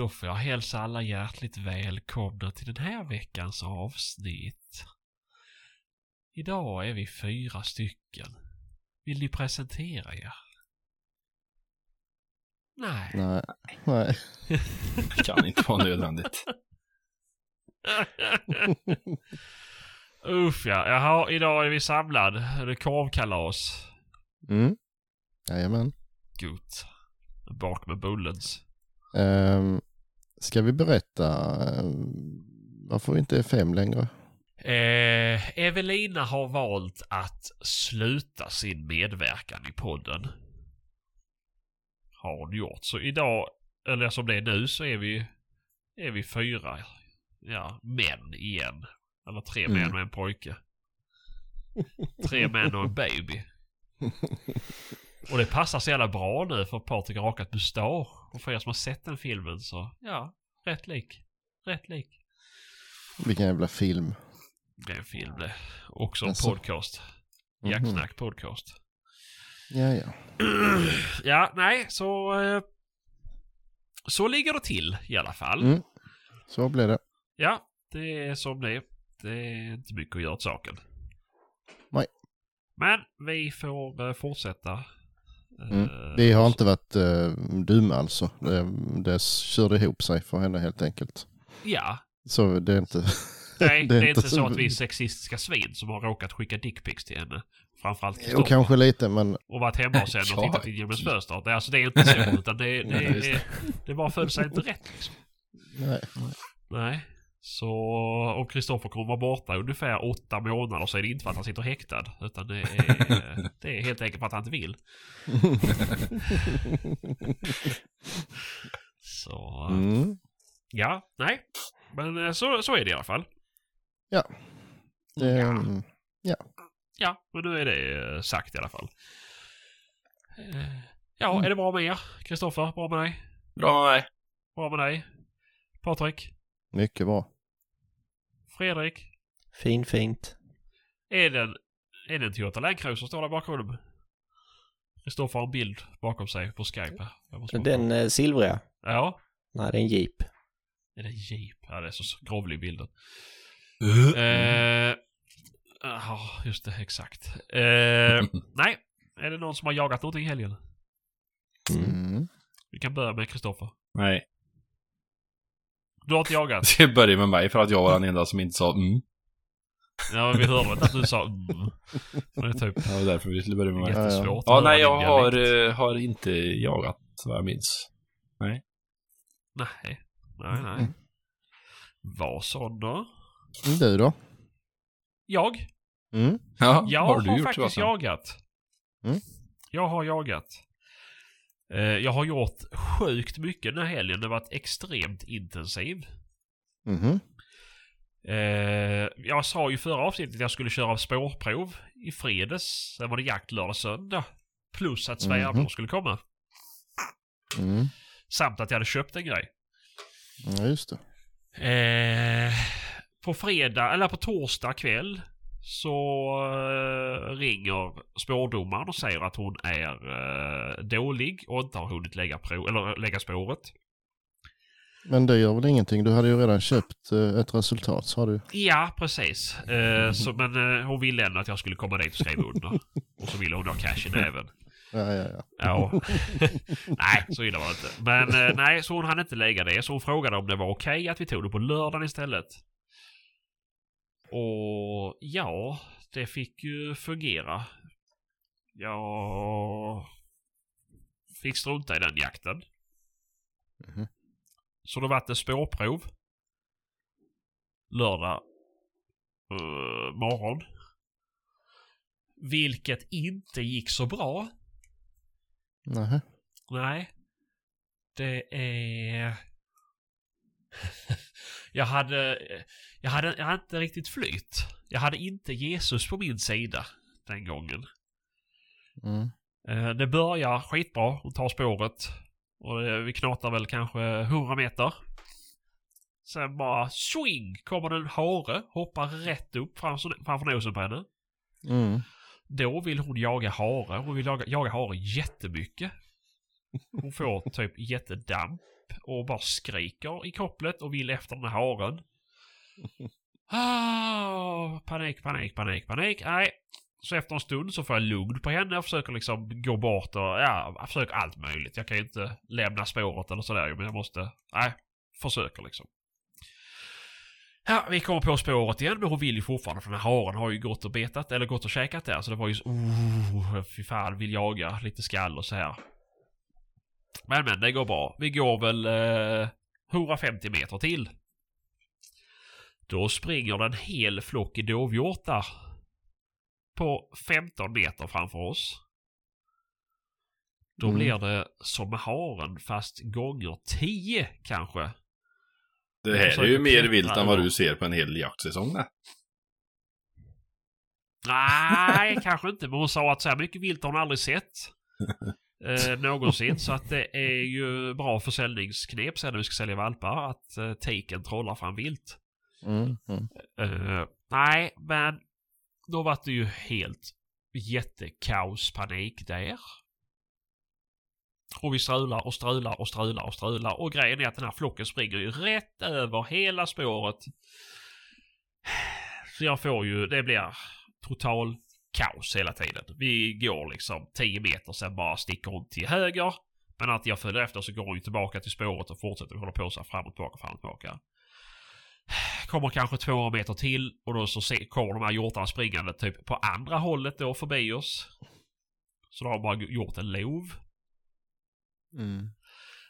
Då får jag hälsa alla hjärtligt välkomna till den här veckans avsnitt. Idag är vi fyra stycken. Vill ni presentera er? Nej. Nej. Nej. Det kan inte vara nödvändigt. Uff ja, jaha, idag är vi samlad. Det är korvkalas. Mm. Jajamän. Gott. Bak med bullens. Um, ska vi berätta um, varför vi inte är fem längre? Eh, Evelina har valt att sluta sin medverkan i podden. Har hon gjort. Så idag, eller som det är nu, så är vi, är vi fyra ja, män igen. Eller tre Mm. män och en pojke. Tre män och en baby. Och det passar så jävla bra nu för Patrik har rakat mustasch. Och för er som har sett den filmen så, ja, rätt lik. Rätt lik. Vilken jävla film. Det är en film det. Också en Jaså? podcast. Mhm. Jacksnack podcast. Ja, ja. ja, nej, så... eh, Så ligger det till i alla fall. Mm. Så blev det. Ja, det är som det är. Det är inte mycket att göra åt saken. Nej. Men vi får eh, fortsätta. Eh, Mm. Vi har inte varit uh, dumma alltså. Det, det körde ihop sig för henne helt enkelt. Ja. Så det är inte... Nej, det är, inte så att vi är sexistiska svin som har råkat skicka dickpics till henne. Framförallt Jo, Kristoffer. kanske lite men... Och varit hemma hos henne och tittat in genom ett fönster. Det, är alltså, det är inte så, utan det, det, just det, det bara föll sig inte rätt liksom. Nej. Nej. Så om Kristoffer kommer vara borta ungefär åtta månader så är det inte för att han sitter häktad. Utan det är, det är helt enkelt för att han inte vill. Så Mm. ja, nej. Men eh, så, så är det i alla fall. Det, mm, Ja, men nu är det eh, sagt i alla fall. Eh, Ja, Mm. är det bra med er? Kristoffer, bra med dig? Bra med mig. Bra med dig? Patrik? mycket bra. Fredrik? Fin, fint. Är det en, är det en Toyota Land Cruiser som står där bakom? Kristoffer har en bild bakom sig på Skype Den eh, silvriga? Ja. Nej, det är en jeep. Är det en Jeep? Ja, det är så grovlig bilden. Mm. Eh, Ja, just det. Exakt. Eh, nej. Är det någon som har jagat någonting i helgen? Mm. Mm. Vi kan börja med Kristoffer. Nej. Du har inte jagat? Det börjar med mig för att jag var den enda som inte sa mm. Ja, vi hörde att du sa mm. Det är typ Det var därför vi skulle börja med mig. jättesvårt. Ja, att nej, höra jag har, eh, har inte jagat vad jag minns. Nej. Nej, nej. Mm. Vad sån då? Mm, Du då? Jag? Mm. Ja, Jag har, har du gjort faktiskt jagat. Mm. Jag har jagat. Eh, jag har gjort sjukt mycket den här helgen. Det har varit extremt intensiv. Mhm. Eh, jag sa ju förra avsnittet att jag skulle köra spårprov i fredags. Sen var det jakt lördag söndag. Plus att svärmor Mhm. skulle komma. Mm. Samt att jag hade köpt en grej. Ja, just det. Eh, på fredag, eller på torsdag kväll så eh, ringer spårdomaren och säger att hon är eh, dålig och inte har hunnit lägga, prov, eller lägga spåret. Men det gör väl ingenting? Du hade ju redan köpt eh, ett resultat sa du. Ja, precis. Eh, så, men eh, hon ville ändå att jag skulle komma dit och skriva under. Och så ville hon ha cash i näven. Ja, ja, ja. Ja. nej, så illa var det inte. Men eh, nej, så hon hann inte lägga det. Så hon frågade om det var okej att vi tog det på lördagen istället. Och ja, det fick ju fungera. Jag fick strunta i den jakten. Mhm. Så det vart det spårprov. Lördag eh, morgon. Vilket inte gick så bra. Nähä. Nej. Det är... jag hade... Jag hade, jag hade inte riktigt flyt. Jag hade inte Jesus på min sida den gången. Mm. Eh, Det börjar skitbra. Hon tar spåret. Och vi knatar väl kanske 100 meter. Sen bara swing kommer en hare. Hoppar rätt upp framför, framför nosen på henne. Mm. Då vill hon jaga hare. Hon vill jaga, jaga hare jättemycket. Hon får typ jättedamp och bara skriker i kopplet och vill efter den här haren. Ah, panik, panik, panik, panik. Nej. Så efter en stund så får jag lugn på henne. Jag försöker liksom gå bort och ja, jag försöker allt möjligt. Jag kan ju inte lämna spåret eller sådär men jag måste, nej, försöker liksom. Ja, vi kommer på spåret igen, men hon vill ju fortfarande för den här haren har ju gått och betat, eller gått och käkat där. Så det var ju så, oh, fy fan, vill jaga lite skall och så här. Men men, det går bra. Vi går väl eh, 150 meter till. Då springer det en hel flock dovhjortar. På 15 meter framför oss. Då Mm. blir det som med haren fast gånger 10 kanske. Det här är ju mer vilt än vad du ser på en hel jaktsäsong det. Nej, kanske inte. Men hon sa att så här mycket vilt har hon aldrig sett. Eh, någonsin. Så att det är ju bra försäljningsknep sen när vi ska sälja valpar. Att eh, tiken trollar fram vilt. Mm, mm. Eh, nej, men då var det ju helt jättekaos, panik där. Och vi strular och strular och strular och strular. Och grejen är att den här flocken springer ju rätt över hela spåret. Så jag får ju, det blir total kaos hela tiden. Vi går liksom 10 meter, sen bara sticker hon till höger. Men att jag följer efter så går hon ju tillbaka till spåret och fortsätter hålla på så här fram och tillbaka, fram och tillbaka. Kommer kanske 200 meter till och då så kommer de här hjortarna springande typ på andra hållet då förbi oss. Så då har de bara gjort en lov. Mm.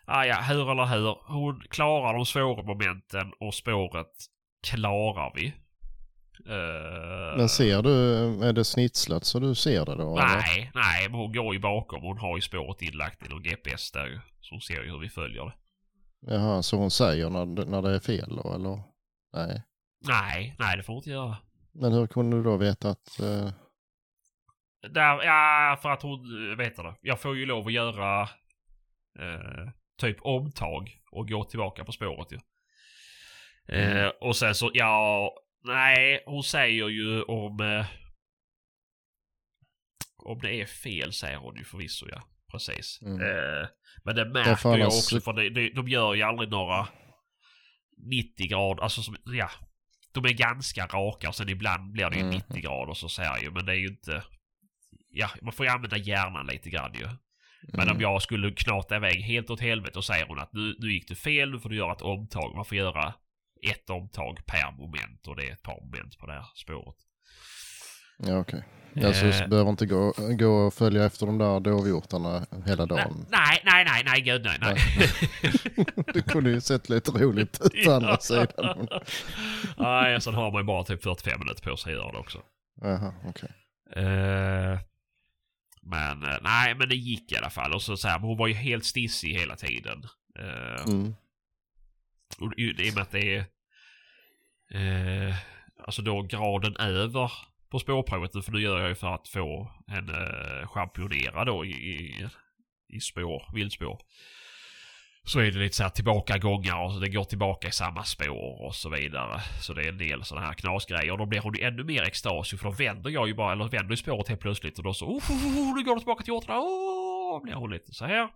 Ah, ja, hur eller hur. Hon klarar de svåra momenten och spåret klarar vi. Eh, Men ser du, är det snitslat så du ser det då? eller? Nej, nej, men hon går ju bakom. Hon har ju spåret inlagt i någon GPS där ju. Så hon ser ju hur vi följer det. Jaha, så hon säger när, när det är fel då eller? Nej. Nej, nej det får hon inte göra. Men hur kunde du då veta att... eh, Där, ja, för att hon, eh, vet det. Jag får ju lov att göra eh, typ omtag och gå tillbaka på spåret ju. Eh, och sen så, ja, nej, hon säger ju om... Eh, om det är fel säger hon ju förvisso ja. Precis. Mm. Eh, men det märker jag också för det, det, de gör ju aldrig några 90 grader, alltså som, ja. De är ganska raka och sen ibland blir det ju Mm. 90 grader så säger jag ju. Men det är ju inte... Ja, man får ju använda hjärnan lite grann ju. Men mm. om jag skulle knata iväg helt åt helvete och säger hon att nu, nu gick det fel, nu får du göra ett omtag. Man får göra ett omtag per moment och det är ett par moment på det här spåret. Ja okej. Alltså Eh, så behöver inte gå, gå och följa efter de där dovhjortarna hela dagen. nej, nej, nej, nej, gud nej, nej. Det kunde ju sett lite roligt ut å andra sidan. nej, sen har man ju bara typ 45 minuter på sig att göra det också. Jaha, okej. Eh, men eh, nej, men det gick i alla fall. Och så, så här, hon var ju helt stissig hela tiden. Eh, Mm. Och i och med att det är eh, alltså då graden över på spårprovet. För nu gör jag ju för att få henne eh, championera då i, i, i spår, viltspår. Så är det lite så här tillbakagångar och det går tillbaka i samma spår och så vidare. Så det är en del sådana här knasgrejer. Och då blir hon ju ännu mer extas ju, för då vänder jag ju bara, eller vänder ju spåret helt plötsligt och då så oh, oh, oh, nu går det tillbaka till hjortarna. Oh, blir hon lite så här.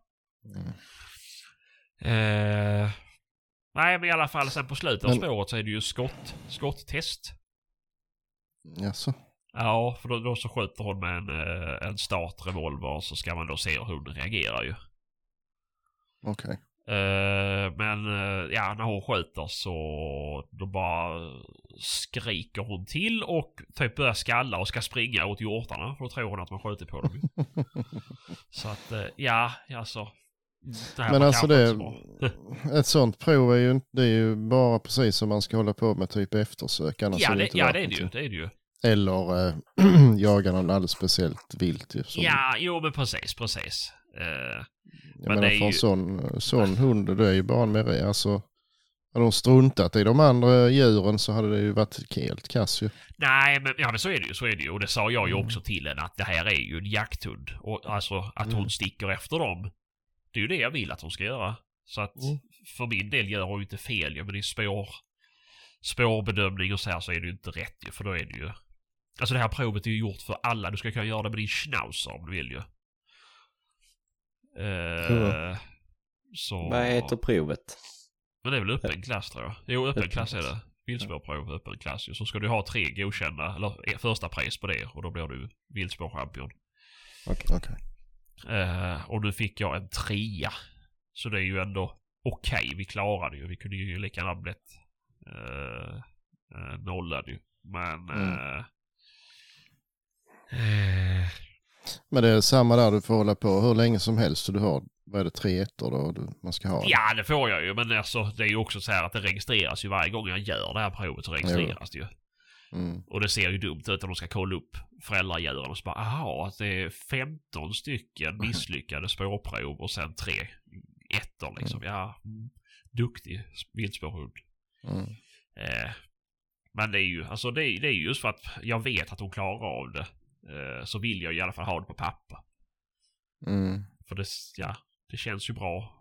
Mm. Eh, nej, men i alla fall sen på slutet av Men- spåret så är det ju skott, skotttest. Jaså? Ja, för då, då så skjuter hon med en, eh, en startrevolver så ska man då se hur hon reagerar ju. Okej. Eh, men eh, ja, när hon skjuter så då bara skriker hon till och typ börjar skalla och ska springa åt hjortarna. För då tror hon att man skjuter på dem. Så att eh, ja, alltså. Det Men alltså det, ett sånt prov är ju, det är ju bara precis som man ska hålla på med typ eftersök. Annars Ja, är det, inte ja det är det ju. Det är det ju. Eller äh, jaga någon alldeles speciellt vilt ju. Ja, jo men precis, precis. Eh, jag men menar det för en ju- sån, sån hund, det är ju bara en mer, alltså. Hade de struntat i de andra djuren så hade det ju varit helt kass ju. nej, men ja, men så är det ju. Så är det ju. Och det sa jag ju Mm. också till henne att det här är ju en jakthund. Och alltså att Mm. hon sticker efter dem. Det är ju det jag vill att hon ska göra. Så att Mm. för min del gör hon ju inte fel. Men i spår, spårbedömning och så här så är det ju inte rätt ju. För då är det ju... Alltså det här provet är ju gjort för alla. Du ska kunna göra det med din schnauzer om du vill ju. Eh, Så... Vad heter provet? Men det är väl öppen klass tror jag. Jo, öppen klass är det. Viltspårprov, öppen klass ju. Så ska du ha tre godkända, eller eh, första pris på det och då blir du viltspårchampion. Okej. Eh, och nu fick jag en trea. Så det är ju ändå okej. Vi klarade ju. Vi kunde ju lika gärna blivit uh, uh, nollade ju. Men... Mm. eh, eh, Men det är samma där, du får hålla på hur länge som helst. Så du har, vad är det, tre ettor då du, man ska ha? ja, det får jag ju. Men alltså, det är ju också så här att det registreras ju varje gång jag gör det här provet så registreras det ju. Mm. Och det ser ju dumt ut om de ska kolla upp föräldradjuren och så bara aha, att det är 15 stycken misslyckade spårprov och sen tre ettor liksom. Ja, mm, duktig viltspårhund. Mm. Eh, men det är ju, alltså det, är- det är ju just för att jag vet att hon klarar av det. Eh, så vill jag i alla fall ha det på papper. Mm. För det, ja, det känns ju bra.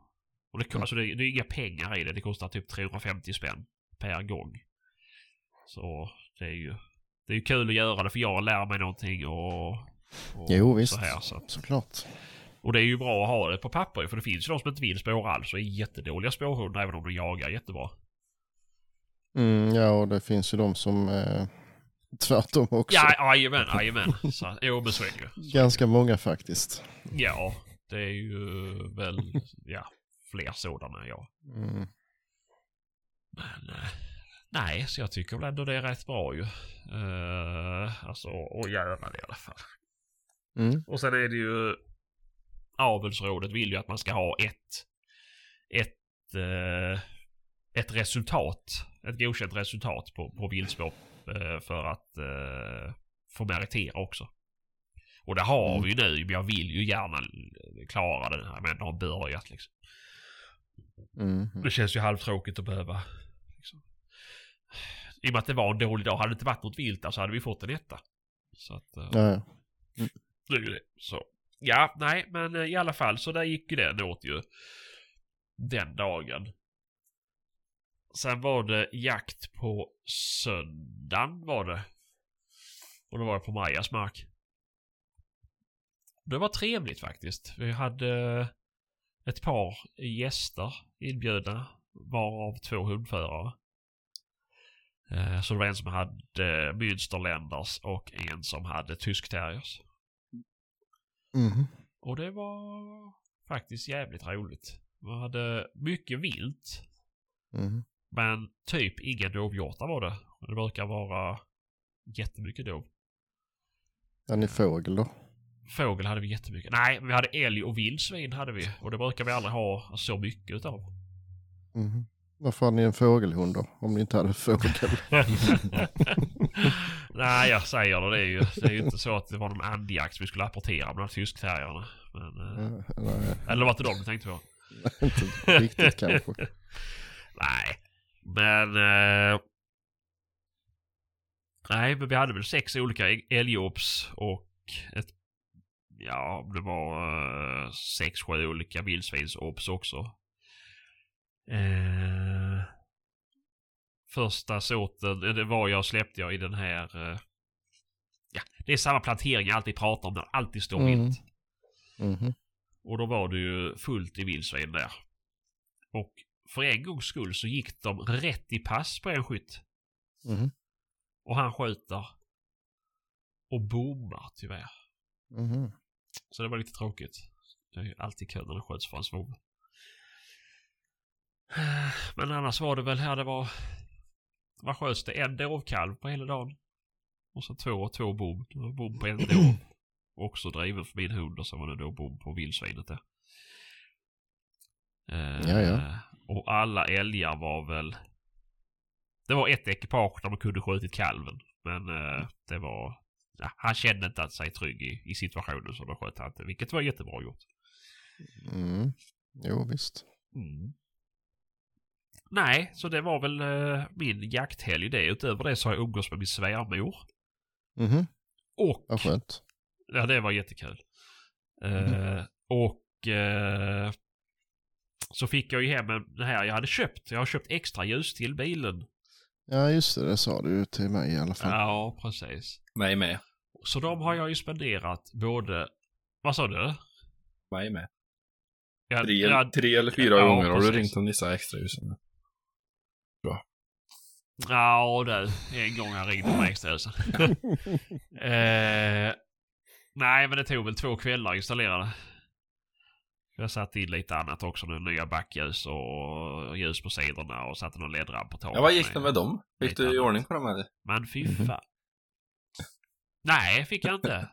Och det, alltså det, det är inga pengar i det. Det kostar typ 350 spänn per gång. Så det är ju, det är ju kul att göra det för jag lär mig någonting och, och Jo, visst. så här. Så. att- Såklart. Och det är ju bra att ha det på papper för det finns ju de som inte vill spåra alls och är jättedåliga spårhundar även om de jagar jättebra. Mm, ja, och det finns ju de som är tvärtom också. Ja, jajamän, jajamän. Jo, men så är det ju. Ganska många faktiskt. Ja, det är ju väl, ja, fler sådana ja. Mm. Men eh, nej, så jag tycker väl ändå det är rätt bra ju. Uh, alltså att göra det i alla fall. Mm. Och sen är det ju avelsrådet vill ju att man ska ha ett, ett, eh, ett resultat, ett godkänt resultat på, på viltspår eh, för att eh, få meritera också. Och det har vi ju nu, men jag vill ju gärna klara det här, men det har börjat liksom. Mm. Det känns ju halvtråkigt att behöva... I och med att det var en dålig dag. Hade det inte varit något vilt där så hade vi fått en etta. Så att... eh, Ja, ja. det är ju det. Så. Ja, nej, men eh, i alla fall så där gick ju den åt ju. Den dagen. Sen var det jakt på söndagen var det. Och då var det på Majas mark. Det var trevligt faktiskt. Vi hade ett par gäster inbjudna. Varav två hundförare. Eh, Så det var en som hade Münsterländers och en som hade tyskterriers. Mhm. Och det var faktiskt jävligt roligt. Man hade mycket vilt. Mhm. Men typ inga dovhjortar var det. Det brukar vara jättemycket dov. Ja, ni fågel då? Fågel hade vi jättemycket. Nej, vi hade älg och vildsvin hade vi. Och det brukar vi aldrig ha så mycket utav. Mhm. Varför hade ni en fågelhund då? Om ni inte hade fågel? Nej, jag säger det. Det är ju, det är ju inte så att det var någon andjakt som vi skulle apportera med de tyskterrierna. Men, eh, eller var det de du tänkte på? inte riktigt kanske. Nej, men... Eh, nej, men vi hade väl sex olika ä- älgobs och ett... Ja, det var eh, sex, sju olika vildsvinsobs också. Eh, första såten, eh, det var jag släppte jag i den här... Eh, ja, det är samma plantering jag alltid pratar om, där alltid står Mm. vilt. Mhm. Och då var det ju fullt i vildsvin där. Och för en gångs skull så gick de rätt i pass på en skytt. Mhm. Och han skjuter. Och bommar tyvärr. Mhm. Så det var lite tråkigt. Det är ju alltid kul när det skjuts från svov. Men annars var det väl här det var... Vad sköts det? En dovkalv på hela dagen. Och så två och två bom. Det var bom på en dov. Också driven för min hund och så var det då bom på vildsvinet där. Eh, Ja, ja. Och alla älgar var väl... Det var ett ekipage där man kunde skjutit kalven. Men eh, det var... Ja, han kände inte att sig trygg i, i situationen så då sköt han inte. Vilket var jättebra gjort. Mm. Jo, visst. Mm. Nej, så det var väl eh, min jakthelg det. Utöver det så har jag umgås med min svärmor. Mhm. Och... Vad skönt. Ja, det var jättekul. Eh, och eh, så fick jag ju hem en- det här jag hade köpt. Jag har köpt extra ljus till bilen. Ja, just det. Det sa du ju till mig i alla fall. Ja, precis. Mig med. Så de har jag ju spenderat både... Vad sa du? Mig med. Ja, Tre, ja, tre eller fyra ja, gånger har du ringt och Nissa extrahusen. Ja, det, en gång jag ringde på extrahusen. eh, nej, men det tog väl två kvällar att installera det. Jag satte in lite annat också nu. Nya backljus och ljus på sidorna och satte någon ledramp på taket. Ja, vad gick det med dem? Fick du i ordning på dem eller? Men fy fan. Nej, fick jag inte.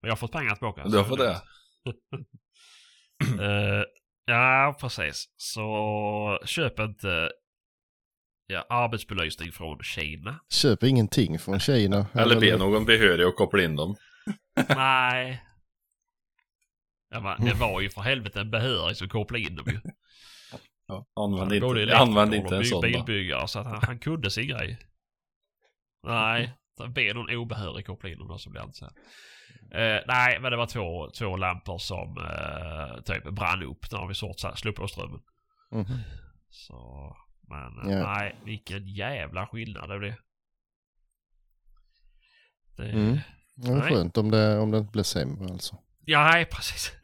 Men jag har fått pengar tillbaka. Du har fått det? Eh, ja, precis. Så köp inte ja, arbetsbelysning från Kina. Köp ingenting från Kina. Eller be någon behörig att koppla in dem. Nej. Ja, det var ju för helvete en behörig som kopplade in dem ju. Ja, använd Både inte, elektriker använd inte en sån bilbyggare så att han, han kunde sin grej. Nej, så be någon obehörig koppla in dem då så blir inte så här. Eh, nej, men det var två, två lampor som eh, typ brann upp när vi sort så här, slog på strömmen. Mhm. Så, men eh, Ja. nej, vilken jävla skillnad det blev. Det, Mm. Det Nej. skönt om det, om det inte blev sämre alltså. Ja, nej precis.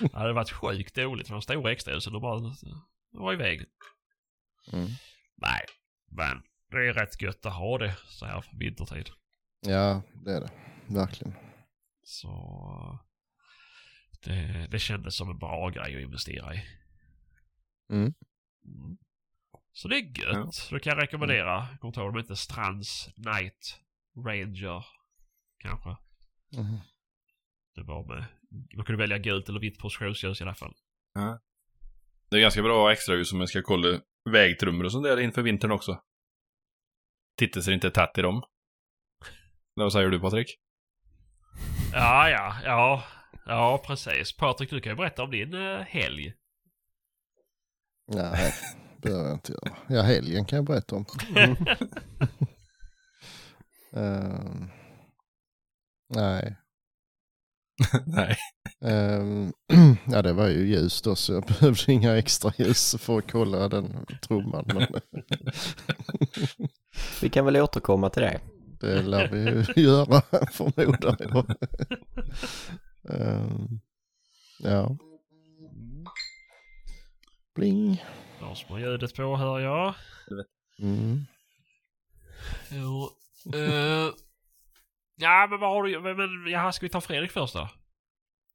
det hade varit sjukt dåligt för de stora extrahusen och bara var i vägen. Mm. Nej, men det är rätt gött att ha det så här vintertid. Ja, det är det. Verkligen. Så det, det kändes som en bra grej att investera i. Mm. Mm. Så det är gött. Så det kan jag rekommendera. Jag kommer inte ihåg om det inte Strands Night Ranger kanske. Mhm. Det var med. Man kunde välja gult eller vitt positionsljus i alla fall. Det är ganska bra extrahus om man ska kolla vägtrummor och sånt där inför vintern också. Titta så det inte är tätt i dem. Vad säger du Patrik? Ja, ja, ja. Ja, precis. Patrik, du kan ju berätta om din uh, helg. Nej, behöver jag inte göra. Ja, helgen kan jag berätta om. Ehm, nej. Nej. Ehm, ja, det var ju ljus då så jag behövde inga extra ljus för att kolla den trumman. Men Vi kan väl återkomma till det. det lär vi ju göra förmodar jag. Ehm, ja. Bling. Då som har ljudet på hör jag. Mm. Jo. Uh, ja, men vad har du... Men, men, jaha, ska vi ta Fredrik först då?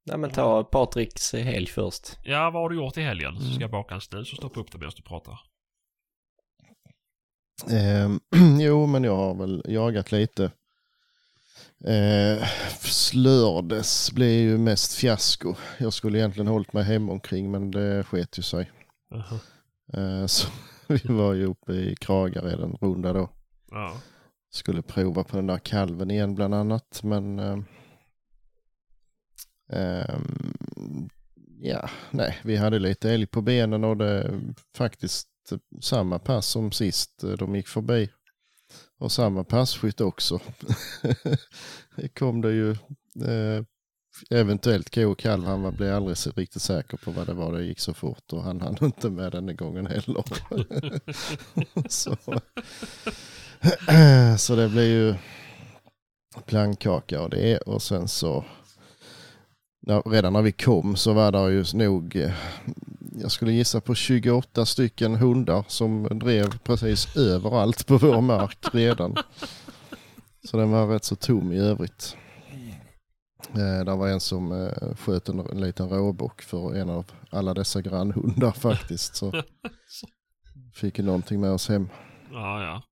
Nej men ta Patriks helg först. Ja, vad har du gjort i helgen? Så ska jag baka en snus och stoppa upp det medan du pratar. Ehm, jo, men jag har väl jagat lite. Eh, lördags blev ju mest fiasko. Jag skulle egentligen hållit mig hemma omkring men det sket ju sig. Eh, så vi var ju uppe i Kragared en runda då. Ja. Skulle prova på den där kalven igen bland annat men eh, ehm, ja, nej, vi hade lite älg på benen och det faktiskt samma pass som sist eh, de gick förbi. Och samma passkytt också. kom det ju eh, eventuellt ko kalv. Han var- blev aldrig riktigt säker på vad det var. Det gick så fort och han hann inte med den gången heller. så, så det blev ju plankkaka och det och sen så när, redan när vi kom så var det ju nog eh, jag skulle gissa på 28 stycken hundar som drev precis överallt på vår mark redan. Så den var rätt så tom i övrigt. Eh, det var en som eh, sköt en, en liten råbock för en av alla dessa grannhundar faktiskt. Så fick ju någonting med oss hem. Ja, ja.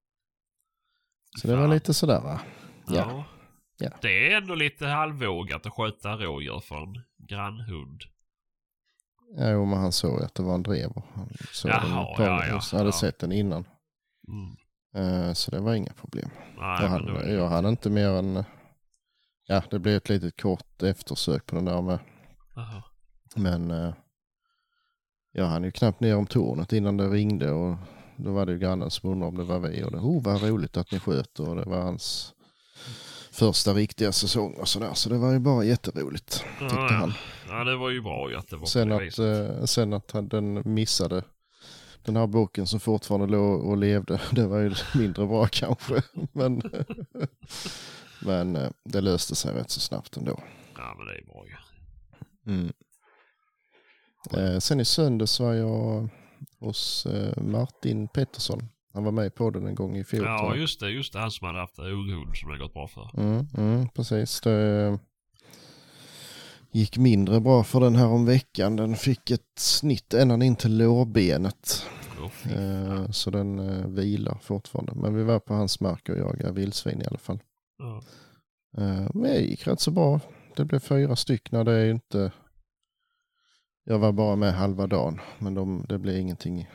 Så det var lite sådär va. Ja. Ja. Ja. Det är ändå lite halvvågat att skjuta rådjur för en grannhund. Ja, jo, men han såg att det var en drever. Han såg Jaha, den ja, ja, hade ja. sett den innan. Mm. Eh, Så det var inga problem. Nej, jag, då hade, det- jag hade inte mer än, ja det blev ett litet kort eftersök på den där med. Jaha. Men eh, jag hann ju knappt ner om tornet innan det ringde och då var det ju grannen som undrade om det var vi och det, oh vad roligt att ni sköter och det var hans första riktiga säsong och sådär. Så det var ju bara jätteroligt tyckte Ja, han. ja, det var ju bra ju att det var Sen på det att, eh, sen att han, den missade den här boken som fortfarande låg och levde, det var ju mindre bra kanske. Men, men eh, det löste sig rätt så snabbt ändå. Ja, men det är bra ju. Mm. Eh, sen i söndags var jag hos eh, Martin Pettersson. Han var med på den en gång i fjol. Ja, just det. Just det. Han som hade haft unghund som det gått bra för. Mm, mm, precis. Det gick mindre bra för den här om veckan. Den fick ett snitt ända in till lårbenet. Fy Eh, så den eh, vilar fortfarande. Men vi var på hans mark och jagade vildsvin i alla fall. Eh, men det gick rätt så bra. Det blev fyra stycken. Det är inte... Jag var bara med halva dagen. Men de, det blev ingenting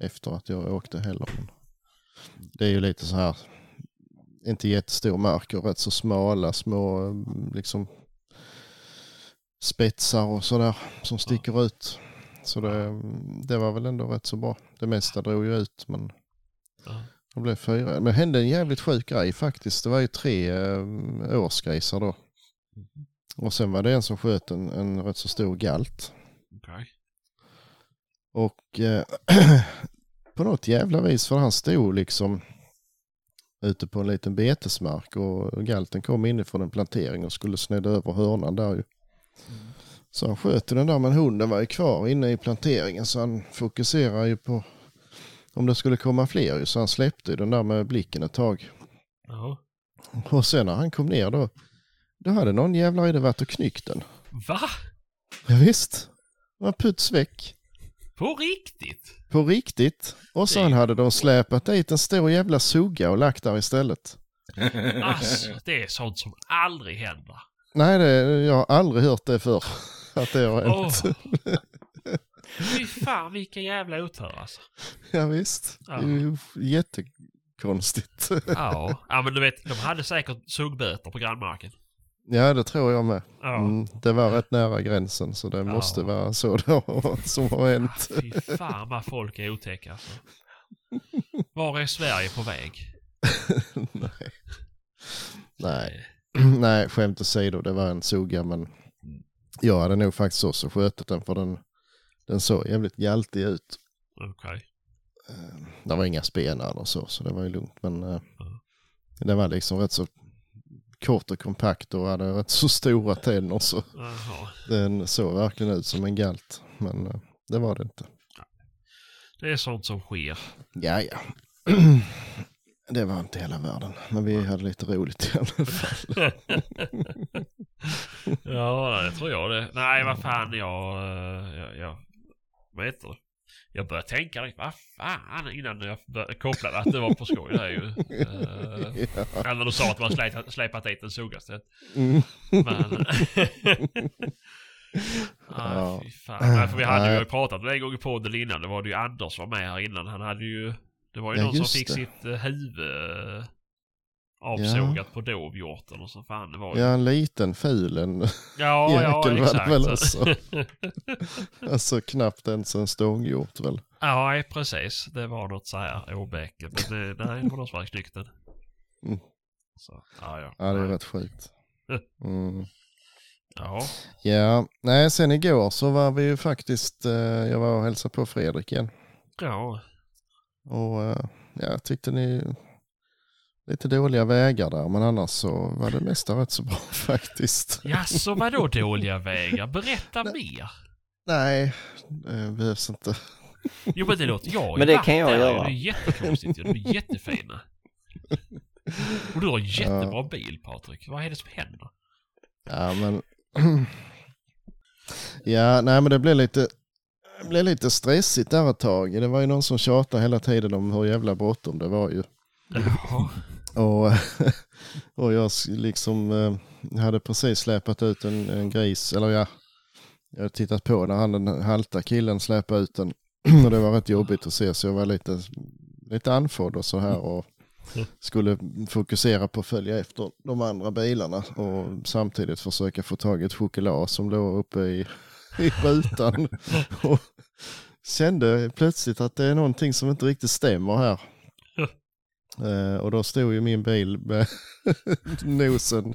efter att jag åkte heller. Det är ju lite så här. Inte jättestor mark och rätt så smala små liksom spetsar och sådär som sticker ut. Så det, det var väl ändå rätt så bra. Det mesta drog ju ut men Det blev fyra. Men hände en jävligt sjuk grej faktiskt. Det var ju tre eh, årsgrisar då. Och sen var det en som sköt en, en rätt så stor galt. Okej. Och eh, på något jävla vis för han stod liksom ute på en liten betesmark och galten kom inifrån en plantering och skulle snedda över hörnan där ju. Så han sköt den där men hunden var ju kvar inne i planteringen så han fokuserar ju på om det skulle komma fler så han släppte den där med blicken ett tag. Ja. Och sen när han kom ner då, då hade någon jävla i det varit och knyckt den. Va? Ja, visst. Det var puts väck. På riktigt? På riktigt. Och sen hade de släpat dit en stor jävla sugga och lagt där istället. Alltså, det är sånt som aldrig händer. Nej, det, jag har aldrig hört det förr. Att det har hänt. Fy fan vilken jävla otur alltså. Ja, visst. Ja. Det är ju jättekonstigt. Ja. ja, men du vet, de hade säkert suggböter på grannmarken. Ja, det tror jag med. Ja. Mm, det var rätt nära gränsen så det måste vara så har, som har Ah, hänt. fy fan vad folk är otäcka alltså. Var är Sverige på väg? Nej. Nej. Nej, skämt åsido, det var en sugga men jag hade nog faktiskt också skjutit den för den, den såg jävligt galtig ut. Okej. Eh, Det var inga spenar eller så, så det var ju lugnt. Men Ja. den var liksom rätt så kort och kompakt och hade rätt så stora tänder så Jaha. den såg verkligen ut som en galt. Men eh, det var det inte. Det är sånt som sker. Ja, ja. Det var inte hela världen, men vi hade lite roligt i alla fall. ja, det tror jag det. Nej, vad fan jag... jag, jag vad heter det? Jag började tänka, direkt, vad fan, innan jag började koppla att det var på skoj. Det är ju... Uh, Ja. när du sa att man släpat, släpat dit en suggastet. Mm. Men... Ah, fy fan. Nej, för vi hade ju pratat om det en gång i podden innan. Det var det ju Anders var med här innan. Han hade ju... Det var ju Ja, någon som fick det. sitt uh, huvud avsågat på dovhjorten och så fan det var ju... Ja, en liten ful en. ja, ja var det exakt. väl också. Alltså knappt ens en stånghjort väl. ja, precis. Det var något så här åbäke. Men det, nej, var hade knyckt den. Mm. Så, ja, ja. Ja, det är rätt sjukt. Mm. Ja, Ja, nej sen igår så var vi ju faktiskt, eh, jag var och hälsade på Fredrik igen. ja. Och eh, ja, jag tyckte ni, lite dåliga vägar där men annars så var det mesta rätt så bra faktiskt. Jaså, vadå dåliga vägar? Berätta mer. Nej, det behövs inte. Jo men det låter, jag har ju Men det kan jag där, göra. Det är jättekonstigt. De är jättefina. Och du har en jättebra bil Patrik. Vad är det som händer? Ja, men... ja, nej men det blev lite, det blev lite stressigt där ett tag. Det var ju någon som tjatade hela tiden om hur jävla bråttom det var ju. Jaha. Och, och jag liksom eh, hade precis släpat ut en, en gris, eller ja, jag hade tittat på när han den halta killen släpade ut den. Och det var rätt jobbigt att se så jag var lite, lite andfådd och så här och skulle fokusera på att följa efter de andra bilarna och samtidigt försöka få tag i ett choklad som låg uppe i, i rutan. Och kände plötsligt att det är någonting som inte riktigt stämmer här. Eh, och då stod ju min bil med nosen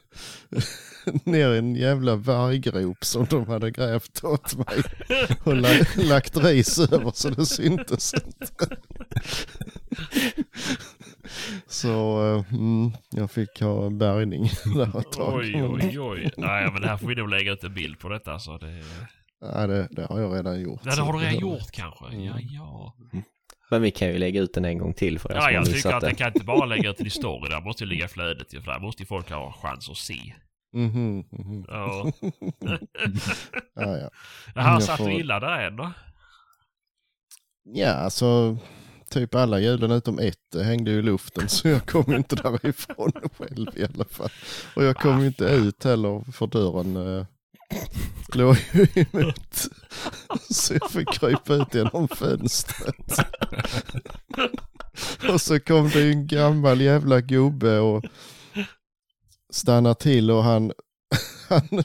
ner i en jävla varggrop som de hade grävt åt mig. Och la lagt ris över så det syntes inte. så eh, mm, jag fick ha bärgning där ett tag. Oj, oj, oj. Nej men det här får vi nog lägga ut en bild på detta så det... Nej, det, det har jag redan gjort. Ja, det har du redan gjort kanske. Mm. Ja, ja. Men vi kan ju lägga ut den en gång till för er Ja, jag tycker att det. det kan inte bara lägga ut det i story. Där måste ju ligga i flödet ju, för där måste ju folk ha chans att se. Mhm, mhm. Ja. Ja, ja. Jaha, Jag satt får- du illa där än då? ja, alltså typ alla hjulen utom ett hängde ju i luften så jag kom inte därifrån själv i alla fall. Och jag kom ju inte ut heller för dörren eh, låg ju emot. Så jag fick krypa ut genom fönstret. Och så kom det ju en gammal jävla gubbe och stannade till och han, han,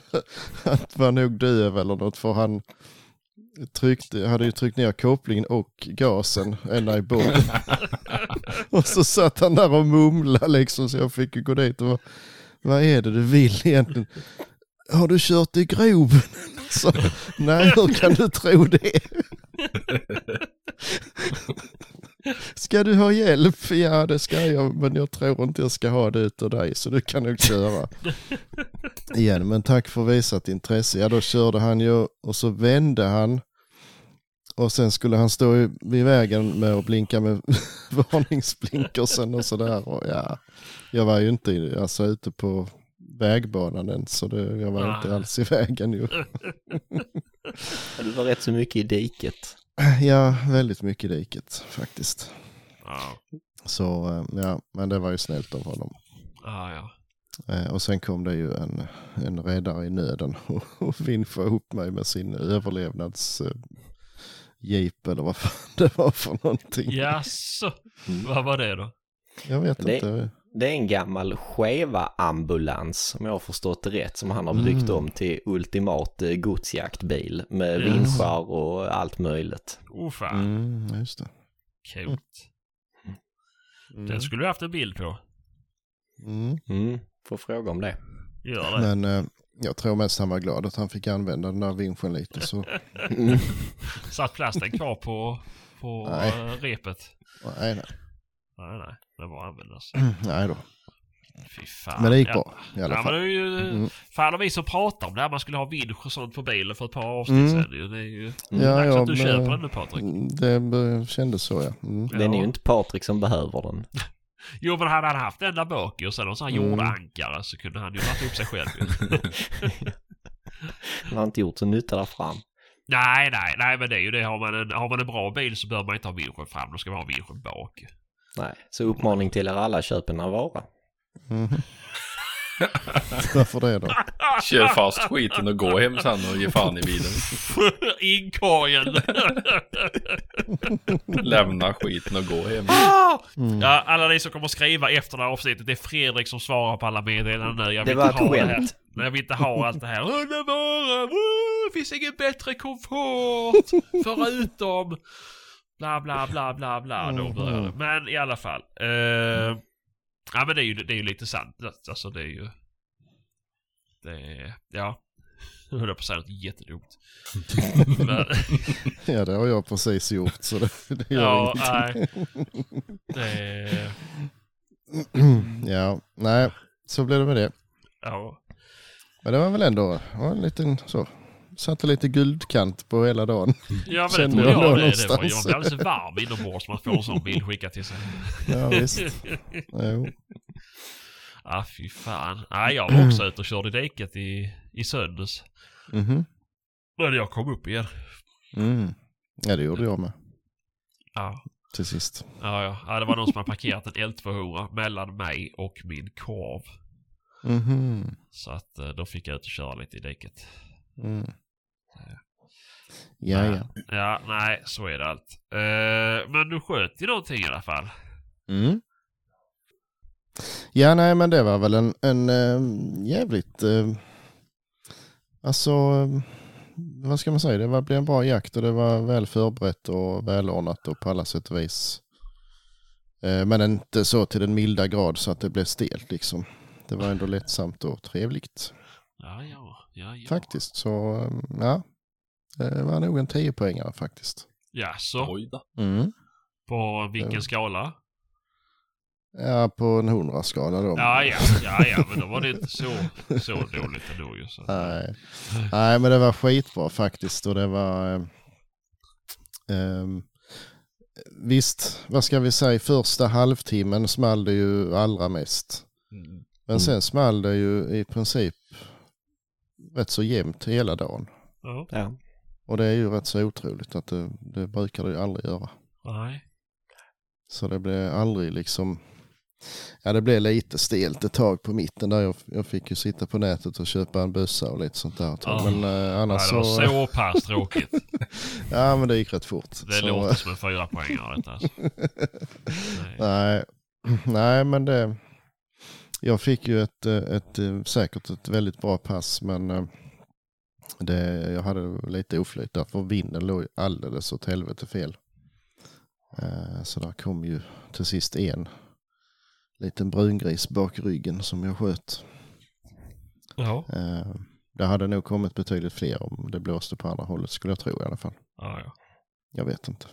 han var nog döv eller något för han tryckte, hade ju tryckt ner kopplingen och gasen ända i botten. och så satt han där och mumlade liksom så jag fick ju gå dit och vad är det du vill egentligen? Har du kört i groven? Så, nej, hur kan du tro det? Ska du ha hjälp? Ja, det ska jag, men jag tror inte jag ska ha det utav dig, så du kan nog köra. Igen, men tack för visat intresse. Ja, då körde han ju och så vände han. Och sen skulle han stå i- vid vägen med att blinka med varningsblinkersen och sådär. Och ja, jag var ju inte alltså, ute på vägbanan än, så det, jag var inte Nej. alls i vägen ju. Du var rätt så mycket i diket. Ja, väldigt mycket i diket faktiskt. Ja, Så eh, ja, men det var ju snällt av honom. ja. ja. Eh, Och sen kom det ju en, en räddare i nöden och, och vinschade upp mig med sin överlevnads eh, jeep eller vad fan det var för någonting. Jaså, vad var det då? Jag vet Det- inte. Det är en gammal Cheva-ambulans, om jag har förstått det rätt, som han har byggt Mm. om till ultimat eh, godsjaktbil med Yes. vinschar och allt möjligt. Oh fan, Mm, just det. coolt. Mm. Den skulle du haft en bild på. Mm. Mm, får fråga om det. Gör det. Men eh, jag tror mest han var glad att han fick använda den där vinschen lite. Så Mm. Satt plasten kvar på, på Nej. eh, repet? nej, nej. Nej, nej. Den var användas. nej då. Fy fan. Men det gick ja. bra i alla Ja, men fall. det är ju... Mm. Fan och vi som pratar om det här, man skulle ha vinsch och sånt på bilen för ett par avsnitt Mm. sedan. Det är ju Ja, dags ja, att du men- köper den nu Patrik. Det kändes så ja. Mm. Den är ju inte Patrik som behöver den. Jo men hade han haft den där bak och sen någon sån här Mm. jordankare så kunde han ju varit upp sig själv. Han har inte gjort så nytta där fram. Nej, nej, nej men det är ju det. Har man en, har man en bra bil så behöver man inte ha vinschen fram. Då ska man ha vinschen bak. Nej, så uppmaning till er alla, köp en Navara. Mhm. Varför det då? Kör fast skiten och gå hem sen och ge fan i bilen. Inkorgen! Lämna skiten och gå hem. Mm. ja, alla ni som kommer skriva efter det här avsnittet, det är Fredrik som svarar på alla meddelanden nu. Jag Det vill var inte ett ha det här. Jag vill inte ha allt det här. Underbara! Woo! Finns ingen bättre komfort förutom bla bla bla bla bla. Då börjar det. Men i alla fall. Eh, ja men det är ju, det är ju lite sant. Alltså det är ju... Det är, ja. Nu höll jag på att säga något jättedumt. Men, Ja, det har jag precis gjort så det, det gör ja, ingenting. nej. Det är, ja, nej, så blev det med det. ja. Men det var väl ändå var en liten så. Satte lite guldkant på hela dagen. Ja men Kände det tror jag jag då det. det var, någonstans. jag blir alldeles varm inombords man får en sån bild skickad till sig. Ja, visst. Jo. ah, fy fan. Nej, jag var också ute och körde i diket i, i söndags. Mhm. När jag kom upp igen. Mm. Ja, det gjorde jag med Ja, till sist. ja, ja. ja det var någon som hade parkerat en L200 mellan mig och min korv. Mhm. Så att eh, då fick jag ut och köra lite i diket. Mm. Ja, ja. Ja, nej, så är det allt. Eh, men du sköt ju någonting i alla fall. Mm. Ja, nej, men det var väl en, en eh, jävligt, eh, alltså, eh, vad ska man säga, det var, blev en bra jakt och det var väl förberett och välordnat och på alla sätt och vis. Eh, men inte så till den milda grad så att det blev stelt liksom. Det var ändå lättsamt och trevligt Ja, ja, ja, ja. faktiskt. Så ja, det var nog en 10 poängare faktiskt. Ja, så Oj då. Mm. På vilken Ja. skala? Ja, på en hundraskala då. Ja, ja, ja, ja, men då var det inte så, så dåligt ändå ju. Så. Nej. Nej, men det var skitbra faktiskt och det var... Eh, ehm, visst, vad ska vi säga, första halvtimmen small det ju allra mest. Mm. Men sen small det ju i princip rätt så jämnt hela dagen. Ja. Och det är ju rätt så otroligt att det, det brukar det ju aldrig göra. nej. Så det blev aldrig liksom, ja det blev lite stelt ett tag på mitten där jag, jag fick ju sitta på nätet och köpa en bössa och lite sånt där. ett. Ja. Men eh, annars Nej, det så, var så pass tråkigt. ja men det gick rätt fort. Det så, låter som en fyra poängare detta alltså. Nej. Nej, nej men det, jag fick ju ett, eh, ett, eh, säkert ett väldigt bra pass men eh, det, jag hade lite oflyt där för vinden låg alldeles åt helvete fel. Eh, Så där kom ju till sist en liten brungris bak ryggen som jag sköt. Ja, Eh, Det hade nog kommit betydligt fler om det blåste på andra hållet skulle jag tro i alla fall. ja, ja. Jag vet inte.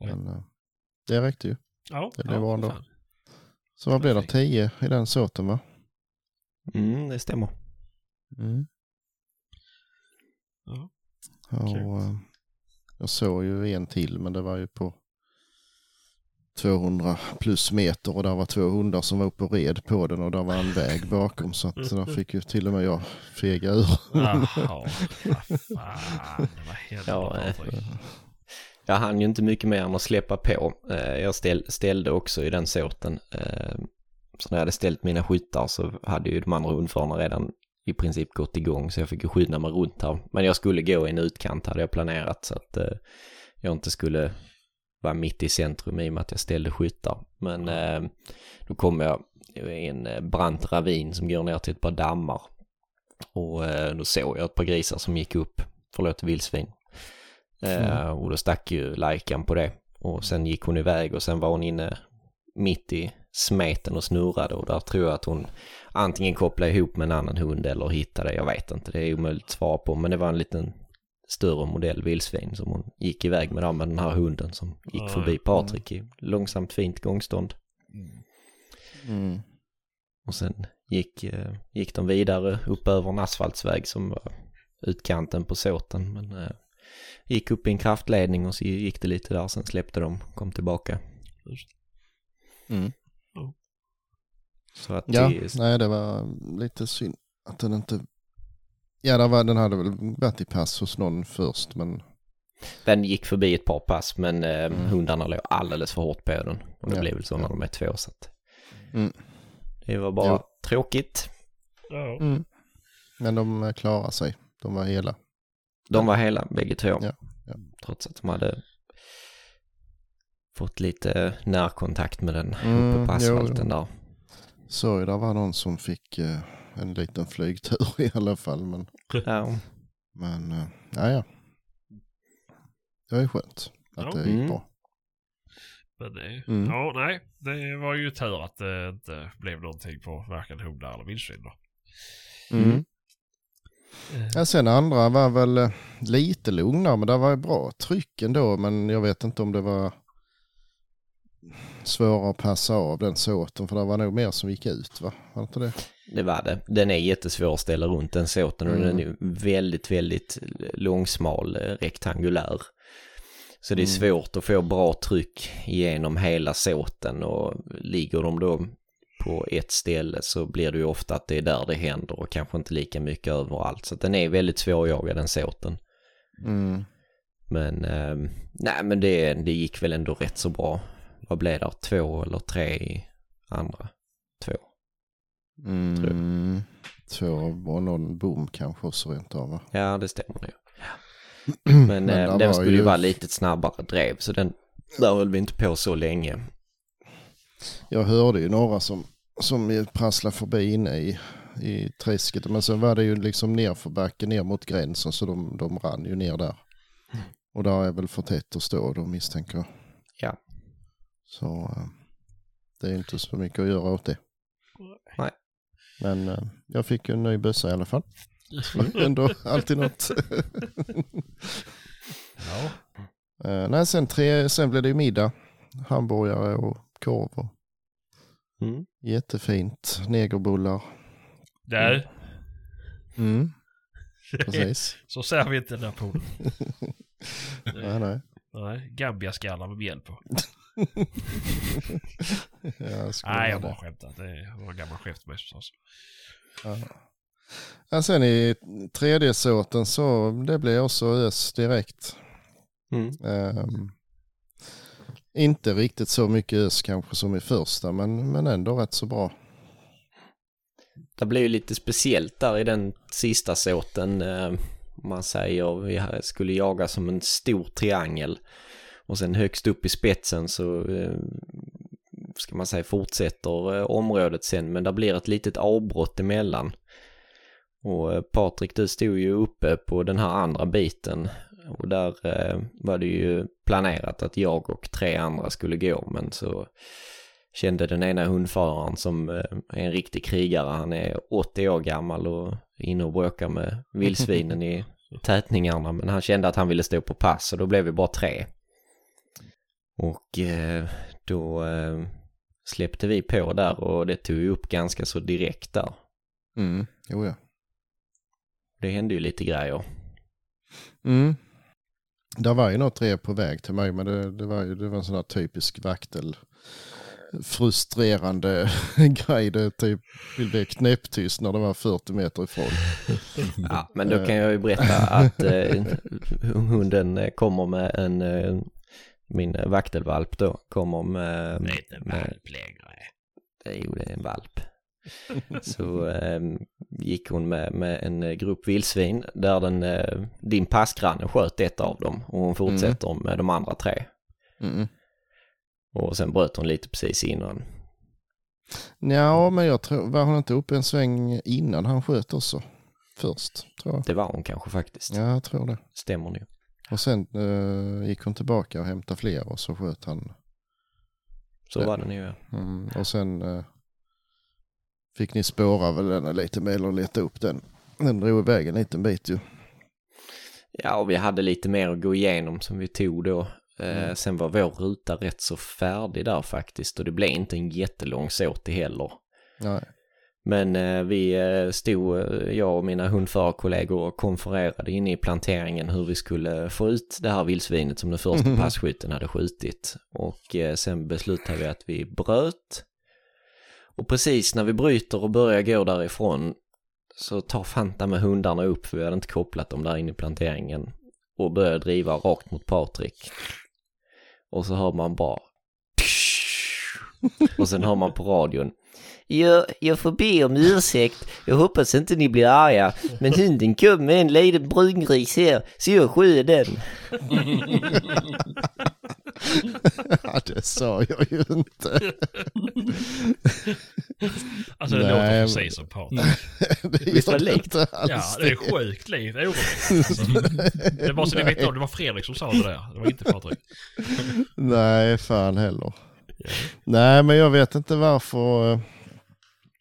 Nej. Men eh, det räckte ju. ja Det blev ja, bra ändå. Så vad blev det? Tio i den såten va? Mm, det stämmer. Mm. Ja. Och, eh, jag såg ju en till men det var ju på 200 plus meter och där var två hundar som var uppe och red på den och där var en väg bakom så att där fick ju till och med jag fega ur. Jaha, vad fan. Eh? Jag hann ju inte mycket mer än att släppa på. Eh, Jag ställ, ställde också i den. Eh, Så när jag hade ställt mina skyttar så hade ju de andra hundförarna redan i princip gått igång så jag fick ju skynda mig runt här. Men jag skulle gå i en utkant hade jag planerat så att eh, jag inte skulle vara mitt i centrum i och med att jag ställde skyttar. Men eh, då kom jag i en eh, brant ravin som går ner till ett par dammar. Och eh, då såg jag ett par grisar som gick upp, förlåt vildsvin. Eh, och då stack ju Lajkan på det. Och sen gick hon iväg och sen var hon inne mitt i smeten och snurrade och där tror jag att hon antingen kopplade ihop med en annan hund eller hittade, jag vet inte, det är omöjligt att svara på, men det var en liten större modell vildsvin som hon gick iväg med, där med den här hunden som gick förbi Patrik i långsamt fint gångstånd. Mm. Och sen gick, eh, gick de vidare upp över en asfaltsväg som var utkanten på såten. Men eh, gick upp i en kraftledning och så gick det lite där. Sen släppte de, kom tillbaka. Mm. Så att Ja, det, nej det var lite synd att den inte... Ja, det var, den hade väl varit i pass hos någon först men den gick förbi ett par pass men eh, Mm. hundarna låg alldeles för hårt på den. Och det Ja, blir väl så ja. när de är två så att Mm. det var bara Jo. tråkigt. Ja. Mm. Men de eh, klarade sig. De var hela. De var hela bägge två. Ja, ja. Trots att de hade fått lite närkontakt med den Mm, uppe på jo, asfalten där. Så det var någon som fick eh, en liten flygtur i alla fall. Men, Ja. men eh, ja, ja. Det var ju skönt att Ja. det gick Mm. bra. Men det, Mm. ja, nej. Det var ju tur att det inte blev någonting på varken hundar eller vildsvin då. Mm. Ja, sen andra var väl eh, lite lugnare men det var ju bra tryck ändå. Men jag vet inte om det var svårare att passa av den såten för det var nog mer som gick ut va? Var inte det? Det var det. Den är jättesvår att ställa runt den såten och Mm. den är väldigt, väldigt långsmal, eh, rektangulär. Så det är Mm. svårt att få bra tryck genom hela såten och ligger de då på ett ställe så blir det ju ofta att det är där det händer och kanske inte lika mycket överallt. Så att den är väldigt svårjagad den såten. Mm. Men eh, nej men det, det gick väl ändå rätt så bra. Vad blev det? Två eller tre andra? Två. Mm. Två och någon bom kanske också rent av va? Ja, det stämmer ju. Men, Men eh, den var skulle ju vara lite snabbare drev, så den där höll vi inte på så länge. Jag hörde ju några som, som prasslade förbi inne i, i träsket. Men sen var det ju liksom ner för backen, ner mot gränsen. Så de, de rann ju ner där. Och där är väl för tätt att stå då misstänker jag. Ja. Så eh, det är inte så mycket att göra åt det. Nej. Men eh, jag fick ju en ny bössa i alla fall. Ändå alltid något. Ja. Eh, nej, sen, tre, sen blev det ju middag. Hamburgare och korv och Mm. Jättefint. Negerbullar. Du, Mm, precis. så ser vi inte den där poolen. nej, nej. Nej, Gambiaskallar med mjäll på. Jag Nej, jag bara skämtat. Det var en gammal skämt med förstås. Ja. Ja, sen i tredje såten så det blev också ös direkt. Mm. Ehm, inte riktigt så mycket ös kanske som i första men, men ändå rätt så bra. Det blev ju lite speciellt där i den sista såten. Eh, man säger vi här skulle jaga som en stor triangel. Och sen högst upp i spetsen så eh, ska man säga fortsätter eh, området sen men det blir ett litet avbrott emellan. Och eh, Patrik du stod ju uppe på den här andra biten och där var det ju planerat att jag och tre andra skulle gå men så kände den ena hundföraren som är en riktig krigare. Han är 80 år gammal och inne och bråkar med vildsvinen i tätningarna. Men han kände att han ville stå på pass och då blev vi bara tre. Och eh, då eh, släppte vi på där och det tog upp ganska så direkt där. Mm, jo ja. Det hände ju lite grejer. Mm. Det var ju något tre på väg till mig men det, det var ju det var en sån här typisk vaktel frustrerande grej. Det typ vill bli knäpptyst när det var 40 meter ifrån. Ja, men då kan jag ju berätta att eh, hunden eh, kommer med en, eh, min vaktelvalp då, kommer med... Det är inte med valp längre. Jo, det är en valp. Så eh, gick hon med, med en eh, grupp vildsvin där den, eh, din passgranne sköt ett av dem och hon fortsätter med de andra tre. Mm. Och sen bröt hon lite precis innan. Ja, men jag tror, var hon inte uppe en sväng innan han sköt också? Först, tror jag. Det var hon kanske faktiskt. Ja, jag tror det. Stämmer nu. Och sen eh, gick hon tillbaka och hämtade fler och så sköt han. Så Ja. var det nu ja. Mm, och sen eh, fick ni spåra väl den lite mer eller leta upp den. Den drog iväg en liten bit ju. Ja, och vi hade lite mer att gå igenom som vi tog då. Eh, Sen var vår ruta rätt så färdig där faktiskt och det blev inte en jättelång såt heller. Nej. Men eh, vi eh, stod, eh, jag och mina hundförarkollegor och konfererade inne i planteringen hur vi skulle få ut det här vildsvinet som den första passkytten hade skjutit. Och eh, sen beslutade vi att vi bröt. Och precis när vi bryter och börjar gå därifrån så tar Fanta med hundarna upp, för vi hade inte kopplat dem där inne i planteringen. Och börjar driva rakt mot Patrik. Och så hör man bara... Och sen hör man på radion. Jag, jag får be om ursäkt. Jag hoppas inte ni blir arga. Men hunden kom med en liten brungris här, så jag sköt den. ja, det sa jag ju inte. Alltså det Nej, låter precis som Patrik. det Visst var det likt? Ja, det är sjukt likt. Oroligt. Alltså, det var så ni vet om, det var Fredrik som sa det där. Det var inte Patrik. Nej, fan heller. Nej, men jag vet inte varför.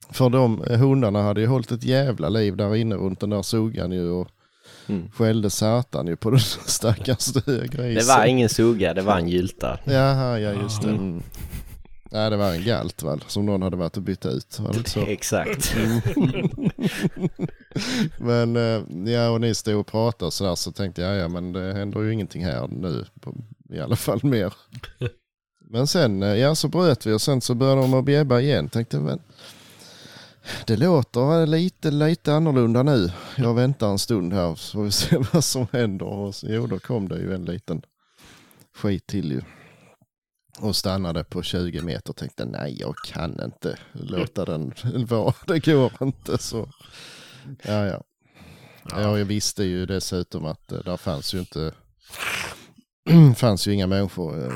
För de hundarna hade ju hållit ett jävla liv där inne runt den där sugan ju och Mm. skällde satan ju på den stackars grisen. Det var ingen sugga, det var en gylta. Jaha, ja just det. Mm. Nej, det var en galt väl, som någon hade varit och bytt ut. Var det så? Exakt. Men eh, ja, och ni stod och pratade så där så tänkte jag, ja men det händer ju ingenting här nu. På, I alla fall mer. Men sen, eh, ja så bröt vi och sen så började de att bjäbba igen. Tänkte, men det låter lite, lite annorlunda nu. Jag väntar en stund här så får vi se vad som händer. Och så, jo, då kom det ju en liten skit till ju. Och stannade på 20 meter och tänkte nej jag kan inte låta den vara. Det går inte så. Ja, ja. Ja, jag visste ju dessutom att eh, där fanns ju inte fanns ju inga människor.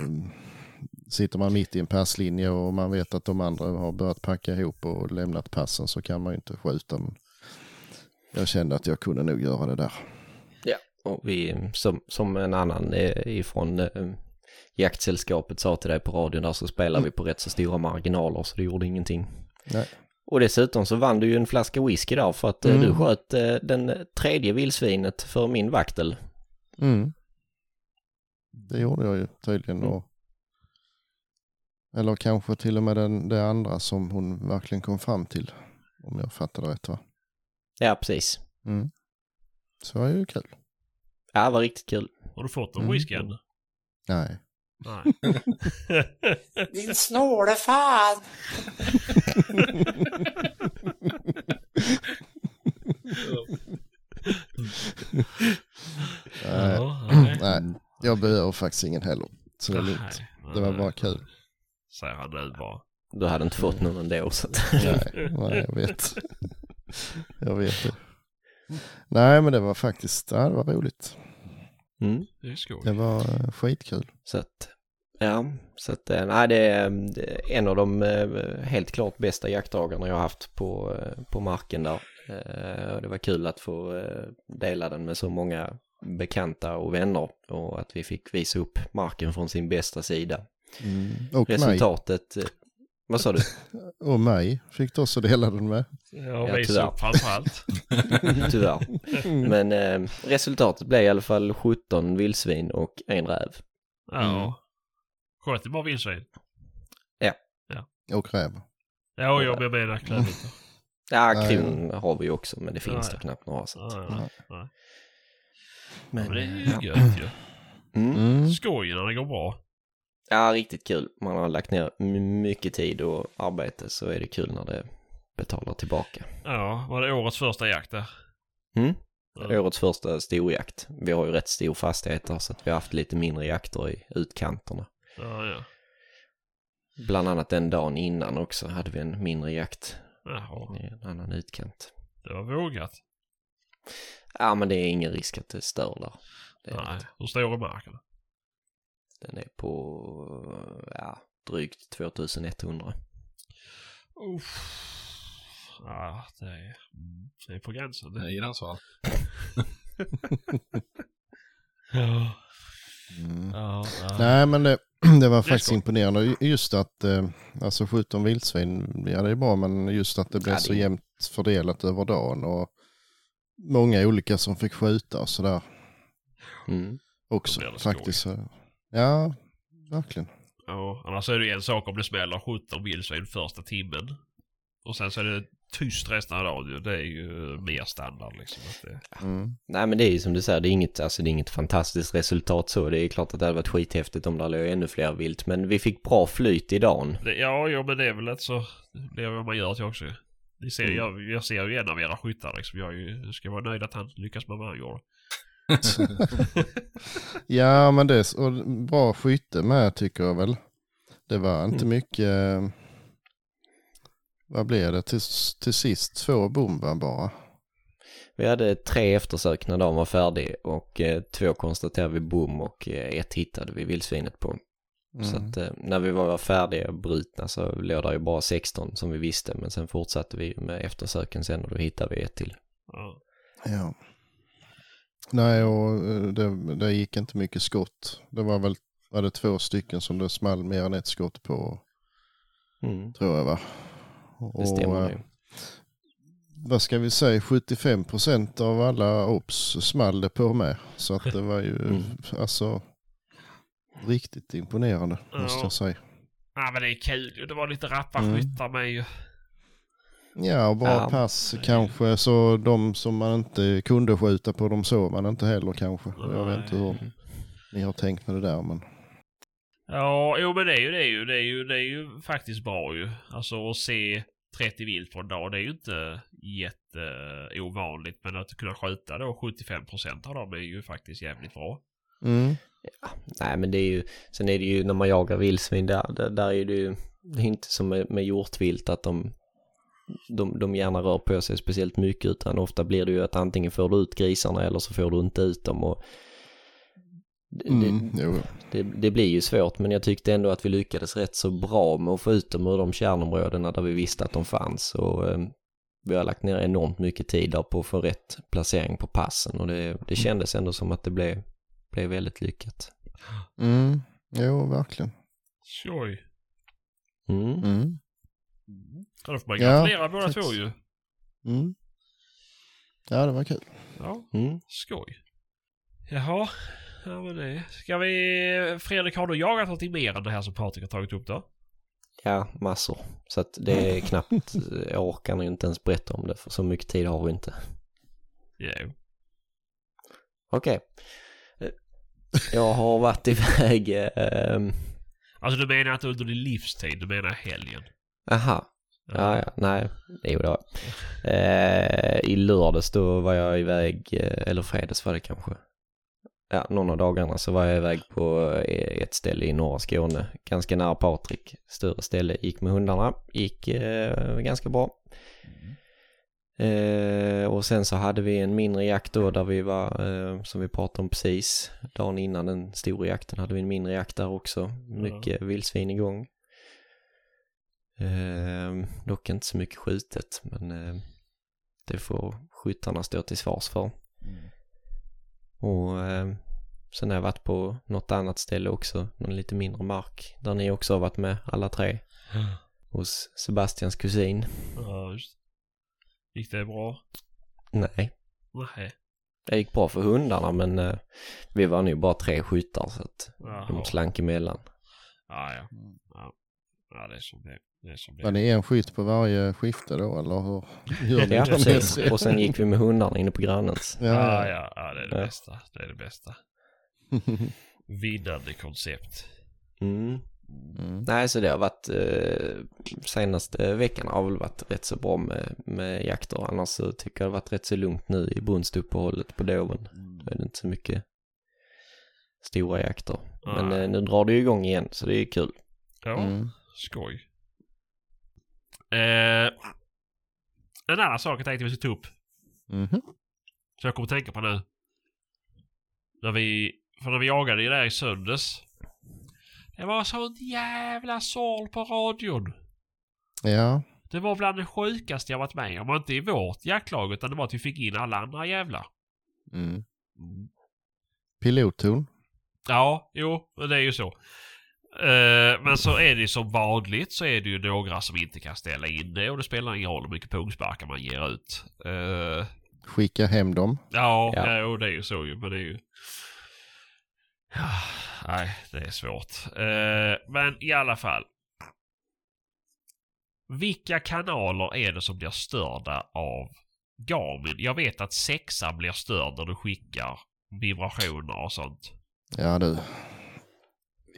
Sitter man mitt i en passlinje och man vet att de andra har börjat packa ihop och lämnat passen så kan man ju inte skjuta. Men jag kände att jag kunde nog göra det där. Ja, och vi, som, som en annan eh, ifrån eh, jaktsällskapet sa till dig på radion där så spelar vi på rätt så stora marginaler så det gjorde ingenting. Nej. Och dessutom så vann du ju en flaska whisky där för att eh, Mm. du sköt eh, den tredje vildsvinet för min vaktel. Mm. Det gjorde jag ju tydligen. Och Eller kanske till och med den, det andra som hon verkligen kom fram till. Om jag fattade rätt va? Ja, precis. Mm. Så det var ju kul. Ja, det var riktigt kul. Har du fått en Mm. whisky än? Nej. Nej. Din snåle fan! Nej. Ja, nej. Nej, jag behöver faktiskt ingen heller. Så det är lugnt. Det var bara kul. Säger han nu bara. Du hade inte fått någon ändå så att... Nej, nej, jag vet. Jag vet det. Nej, men det var faktiskt, ja, det var roligt. Mm. Det var eh, skitkul. Så att, ja, så att, eh, nej det är, det är en av de eh, helt klart bästa jaktdagarna jag har haft på, eh, på marken där. Eh, och Det var kul att få eh, dela den med så många bekanta och vänner och att vi fick visa upp marken från sin bästa sida. Mm. Och mig. Resultatet, eh, vad sa du? Och mig fick du också dela den med. Ja, Ja, tyvärr. framförallt. Tyvärr. Men eh, resultatet blev i alla fall 17 vildsvin och en räv. Ja. Sköt det bara vildsvin? Och räv. Ja, jag blir med i klövvilt. Ja, Ja, kron har vi ju också men det finns Ja, det ja. knappt några. Så. att- Ja, ja, ja. Men, Men det är ju ja. gött ju. Mm. Mm. Skoj när det går bra. Ja, riktigt kul. Man har lagt ner mycket tid och arbete så är det kul när det betalar tillbaka. Ja, var det årets första jakt där? Mm. Ja. Årets första storjakt. Vi har ju rätt stor fastigheter så att vi har haft lite mindre jakter i utkanterna. Ja, ja. Bland annat den dagen innan också hade vi en mindre jakt Jaha, i en annan utkant. det var vågat. Ja, men det är ingen risk att det stör där. Nej, hur stor är marken? Den är på ja, drygt 2100. Uff. Ja, det är, det är på gränsen. I Gränsvall. Ja, Mm. ja, ja. Nej, men det, det var är faktiskt imponerande. Just att, eh, alltså 17 vildsvin, ja det är bra, men just att det blev Ja, det- så jämnt fördelat över dagen och många olika som fick skjuta och sådär Mm. också det skoj. Ja, verkligen. Ja, annars är det en sak om det smäller 17 vildsvin första timmen. Och sen så är det tyst resten av dagen. Det är ju mer standard liksom. Att det... Mm. Nej men det är ju som du säger, det är inget, alltså, det är inget fantastiskt resultat så. Det är klart att det hade varit skithäftigt om det låg ännu fler vilt. Men vi fick bra flyt i dagen. Det, ja, jo, men det är väl ett så... Det är vad man gör till också. Ni ser, Mm. jag, jag ser ju en av era skyttar liksom. Jag är ju, ska vara nöjd att han lyckas med vad han gjorde. Ja, men det är så- och bra skytte med tycker jag väl. Det var inte Mm. mycket, vad blev det till, till sist? Två bombar bara. Vi hade tre eftersök när dagen var färdig och eh, två konstaterade vi bom och eh, ett hittade vi vildsvinet på. Så Mm. att eh, när vi var färdiga och brutna så låg det ju bara 16 som vi visste. Men sen fortsatte vi med eftersöken sen och då hittade vi ett till. Ja. Ja. Nej, och eh, det, det gick inte mycket skott. Det var väl var det två stycken som det small mer än ett skott på, Mm, tror jag va? det stämmer eh, ju. vad ska vi säga, 75 procent av alla ops small det på med. Så att det var ju Mm. alltså riktigt imponerande måste Ja. jag säga. ja, men det är kul ju. Det var lite rappa Mm. skyttar med ju. Ja, och bra Ja. pass kanske. Så de som man inte kunde skjuta på, de såg man inte heller kanske. Jag vet inte hur ni har tänkt med det där. Men... Ja, jo men det är ju det är ju. Det är ju, det är ju faktiskt bra ju. Alltså att se 30 vilt på en dag, det är ju inte jätteovanligt. Men att kunna skjuta då 75% av dem är ju faktiskt jävligt bra. Mm. Nej men det är ju, sen är det ju när man jagar vildsvin där, där, där är det ju, det är inte som med, med hjortvilt att de, de, de gärna rör på sig speciellt mycket utan ofta blir det ju att antingen får du ut grisarna eller så får du inte ut dem och det, Mm. Det, det blir ju svårt men jag tyckte ändå att vi lyckades rätt så bra med att få ut dem ur de kärnområdena där vi visste att de fanns och eh, vi har lagt ner enormt mycket tid där på att få rätt placering på passen och det, det kändes ändå som att det blev, blev väldigt lyckat. Mm. Jo, verkligen. Skoj. Mm. Mm. Ja, då får man Ja, gratulera båda faktiskt. två ju. Mm. Ja, det var kul. Ja, Mm. skoj. Jaha, ja men det. Ska vi... Fredrik, har du jagat någonting mer än det här som Patrik har tagit upp då? Ja, massor. Så att det är knappt, jag orkar nog inte ens berätta om det för så mycket tid har vi inte. Jo. Okej. Eh, Jag har varit iväg, eh, Alltså du menar inte under din livstid, du menar helgen? Aha, ja, ja, nej, jo det jag. Eh, I lördags då var jag iväg, eh, eller fredags var det kanske. Ja, någon av dagarna så var jag iväg på eh, ett ställe i norra Skåne, ganska nära Patrik, större ställe, gick med hundarna, gick eh, ganska bra. Eh, och sen så hade vi en mindre jakt då där vi var, eh, som vi pratade om precis, dagen innan den stora jakten hade vi en mindre jakt där också. Mycket vildsvin igång. Eh, dock inte så mycket skjutet, men eh, det får skyttarna stå till svars för. Och eh, sen har jag varit på något annat ställe också, någon lite mindre mark, där ni också har varit med alla tre. Hos Sebastians kusin. Ja, just Gick det bra? Nej, Nej. Det gick bra för hundarna men eh, vi var nu bara tre skyttar så att Jaha. de slank emellan. Ja, ja. Ja, ja det är som det Det är som det Var det en skytt på varje skifte då eller hur gör ni Ja, det? precis. Och sen gick vi med hundarna inne på grannens. Ja, Ja, ja, ja, det är det Ja. bästa. Det är det bästa. Vinnande koncept. Mm. Mm. Nej, så det har varit eh, senaste veckan har väl varit rätt så bra med, med jakter. Annars så tycker jag det har varit rätt så lugnt nu i brunstuppehållet på Doven. Då är det inte så mycket stora jakter. Men Nej. eh, nu drar det ju igång igen så det är kul. Ja, Mm. skoj. Eh, en annan sak jag tänkte vi skulle ta upp. Mhm. Så jag kommer att tänka på nu. När vi, för när vi jagade det där i söndags. Det var sånt jävla sorl på radion. Ja, Det var bland det sjukaste jag varit med om. Inte i vårt jaktlag utan det var att vi fick in alla andra jävlar. mm. pilotton. Ja, jo, det är ju så. Eh, men så är det ju som vanligt så är det ju några som inte kan ställa in det och det spelar ingen roll hur mycket pungsparkar man ger ut. Eh, Skicka hem dem. ja, Ja. ja. jo, det är ju så ju, men det är ju... Ja, nej, det är svårt. Eh, men i alla fall. Vilka kanaler är det som blir störda av Garmin? Jag vet att sexan blir störd när du skickar vibrationer och sånt. Ja du.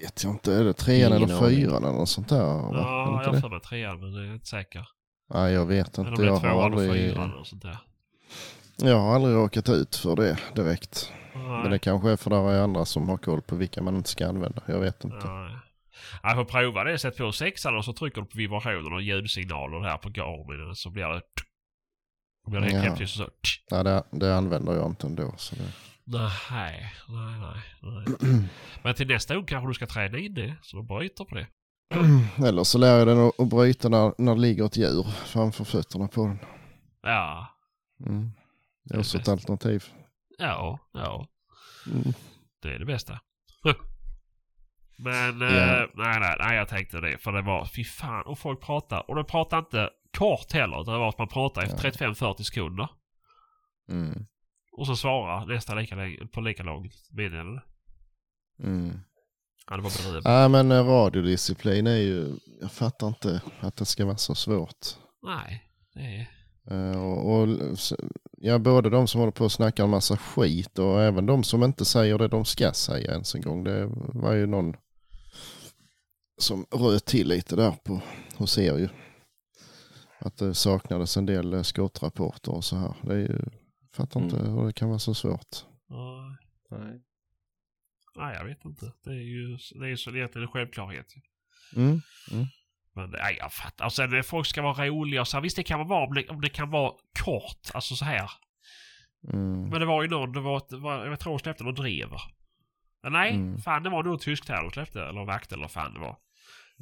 Vet jag inte, är det trean Ingen eller aning. fyran eller något sånt där? det Ja, inte jag har det? för mig trean men jag är inte säker. Nej, jag vet Eller om inte. det är Jag har, tvåan och aldrig, fyran och sånt där. jag har aldrig råkat ut för det direkt. Men det Nej. kanske är för det är andra som har koll på vilka man inte ska använda. Jag vet inte. Nej. Jag får prova det. Sätt på sexan och så trycker du på vibrationer och ljudsignaler här på Garmin så blir det... Då blir det helt Ja. så... Nej, det, det använder jag inte ändå. Så det... Nej, nej, nej, nej. Men till nästa gång kanske du ska träna in det så du bryter på det. Eller så lär jag den att- bryta när, när det ligger ett djur framför fötterna på den. Ja, Mm. Det är också ett alternativ. ja, ja. Mm. Det är det bästa. Men Ja. eh, nej, nej, nej, jag tänkte det. För det var, fy fan, och folk pratar. Och de pratar inte kort heller. Det var att man pratar efter Ja. 35-40 sekunder. Mm. Och så svarar nästa lika på lika långt meddelande. Mm. Ja, det var bedrövligt. Nej men eh, radiodisciplin är ju, jag fattar inte att det ska vara så svårt. Nej, det är... Eh, och, och, ja, både de som håller på att snacka en massa skit och även de som inte säger det de ska säga ens en gång. Det var ju någon som röt till lite där på, hos er ju. Att det saknades en del eh, skottrapporter och så här. Det är ju, fattar inte Mm. hur det kan vara så svårt. Nej, Nej. nej, jag vet inte. Det är ju det är ju så egentligen en självklarhet. Mm. Men nej, jag fattar. Och sen eh, folk ska vara roliga och så här. Visst, det kan vara om det, om det kan vara kort. Alltså så här. Mm. Men det var ju någon, det var, ett- det var jag tror de släppte någon drever. Men Nej, Mm. fan det var nog tysk terror de släppte. Eller vakt eller vad fan det var.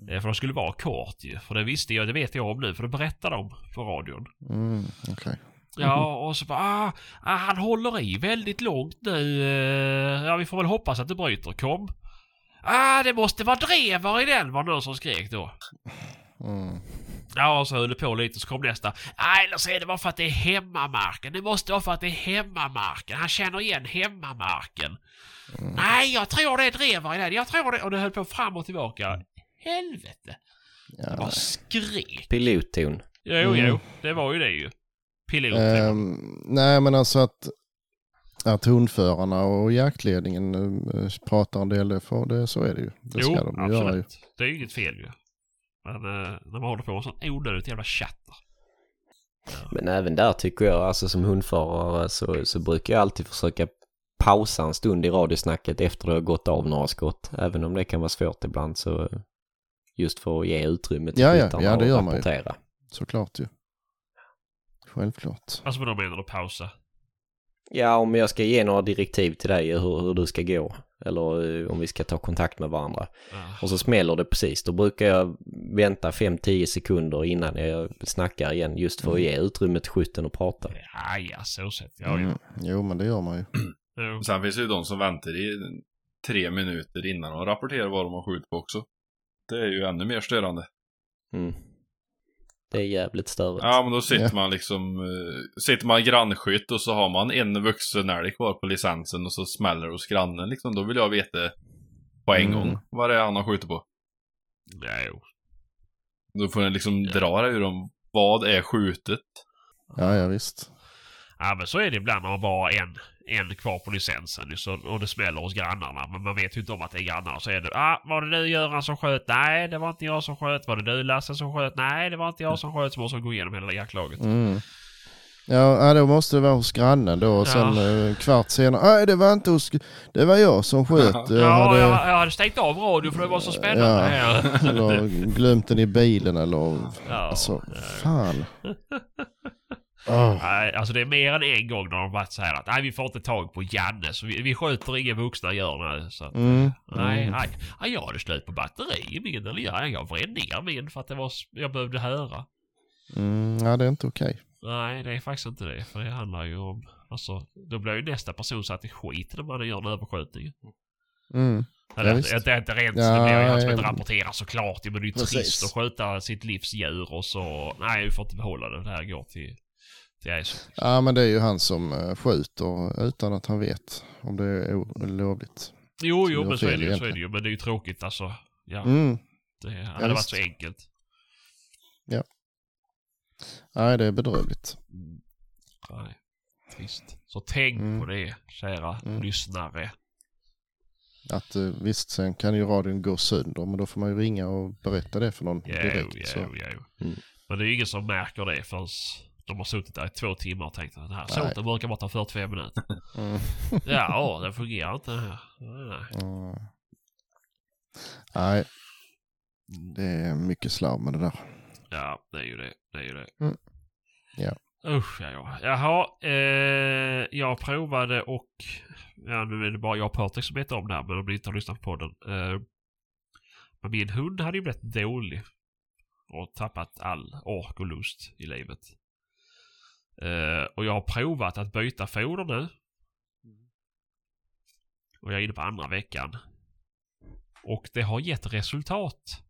Eh, För de skulle vara kort ju. För det visste jag, det vet jag om nu. För det berättade de på radion. Mm. Okej. Ja, och så bara, ah, ah, han håller i väldigt långt nu. eh, Ja, vi får väl hoppas att det bryter. Kom. Ah, det måste vara drever i den, var någon som skrek då. Mm. Ja, och så höll det på lite så kom nästa. Nej, eller så är det bara för att det är hemmamarken. Det måste vara för att det är hemmamarken. Han känner igen hemmamarken. Nej, jag tror det är drever i den. Jag tror det. Och det höll på fram och tillbaka. Helvete. Ja, Det bara skrek. Pilotton. Jo, Mm. jo. Det var ju det ju. Pilot. Ehm, nej, men alltså att, att hundförarna och jaktledningen eh, pratar en del, det får, det, så är det ju. Det ska jo, de ju göra ju. absolut. Det är ju inget fel ju. Men eh, när man håller på med sånt onödigt jävla chatter. Men även där tycker jag, alltså som hundförare så, så brukar jag alltid försöka pausa en stund i radiosnacket efter det har gått av några skott. Även om det kan vara svårt ibland så just för att ge utrymme till Ja, ja, ja, det att gör man ju. rapportera. Såklart ju. Självklart. Alltså vad menar du pausa? Ja, om jag ska ge några direktiv till dig hur, hur du ska gå. Eller eh, om vi ska ta kontakt med varandra. Ja. Och så smäller det precis. Då brukar jag vänta 5-10 sekunder innan jag snackar igen. Just för att ge utrymme till skytten att prata. Ja, ja, så sett. Ja, ja. Mm. Jo, men det gör man ju. Jo. Sen finns det ju de som väntar i tre minuter innan de rapporterar vad de har skjutit på också. Det är ju ännu mer störande. Mm. Det är jävligt störigt. Ja, men då sitter Ja. man liksom, uh, sitter man grannskytt och så har man en vuxen älg kvar på licensen och så smäller det hos grannen liksom. Då vill jag veta på en Mm. gång vad det är han har skjutit på. Ja, jo. Då får den liksom dra det ur dem. Vad är skjutet? Ja, ja visst. Ja, men så är det ibland när man bara har en, en kvar på licensen så, och det smäller hos grannarna. Men man vet ju inte om att det är grannar. Så är det, ah, var det du Göran som sköt? Nej, det var inte jag som sköt. Var det du Lasse som sköt? Nej, det var inte jag som sköt. Så måste man gå igenom hela jaktlaget. Mm. Ja, ja, då måste det vara hos grannen då och sen eh, kvart senare. Nej, det var inte hos... Det var jag som sköt. Jag Ja, hade, jag, jag hade stängt av radion för det var så spännande Ja. här. eller glömt den i bilen eller... Ja, Alltså, ja. fan. Nej, alltså det är mer än en gång när de varit så här att nej vi får inte tag på Janne så vi, vi skjuter inga vuxna gör nu. Så att, Mm. Nej, Mm. nej. Ja, jag hade slut på batteri i min. Eller ja, jag vred ner min för att det var, jag behövde höra. Mm, ja, det är inte okej. Nej, det är faktiskt inte det. För det handlar ju om... Alltså, då blir ju nästa person satt i skit när man gör en överskjutning. Mm. Eller, visst. inte, inte rent Ja, det blir ju han som ja, inte ja. rapporterar såklart. Men det är ju trist att skjuta sitt livs djur och så... Nej, vi får inte behålla det. Det här går till, ISO. Ja, men det är ju han som eh, skjuter utan att han vet om det är olovligt. Jo, jo, men så är det ju. Så är det ju. Men det är ju tråkigt alltså. Ja, Mm. det hade Ja, varit så enkelt. Nej, det är bedrövligt. Nej, trist. Så tänk Mm. på det, kära Mm. lyssnare. Att eh, visst, sen kan ju radion gå sönder, men då får man ju ringa och berätta det för någon Jo, direkt. jo, så. jo. Mm. Men det är ju ingen som märker det förrän de har suttit där i två timmar och tänkt att den här såten brukar bara ta 45 minuter. Mm. ja, den fungerar inte den här. Nej, nej. Mm. Nej, det är mycket slarv med det där. Ja, det är ju det. Det är ju det. Mm. Ja. Usch, ja, ja. Jaha, eh, jag provade och... Ja, nu är det bara jag och Patrik som vet om det här, men om ni inte har lyssnat på podden. Eh, men min hund hade ju blivit dålig. Och tappat all ork och lust i livet. Eh, och jag har provat att byta foder nu. Och jag är inne på andra veckan. Och det har gett resultat.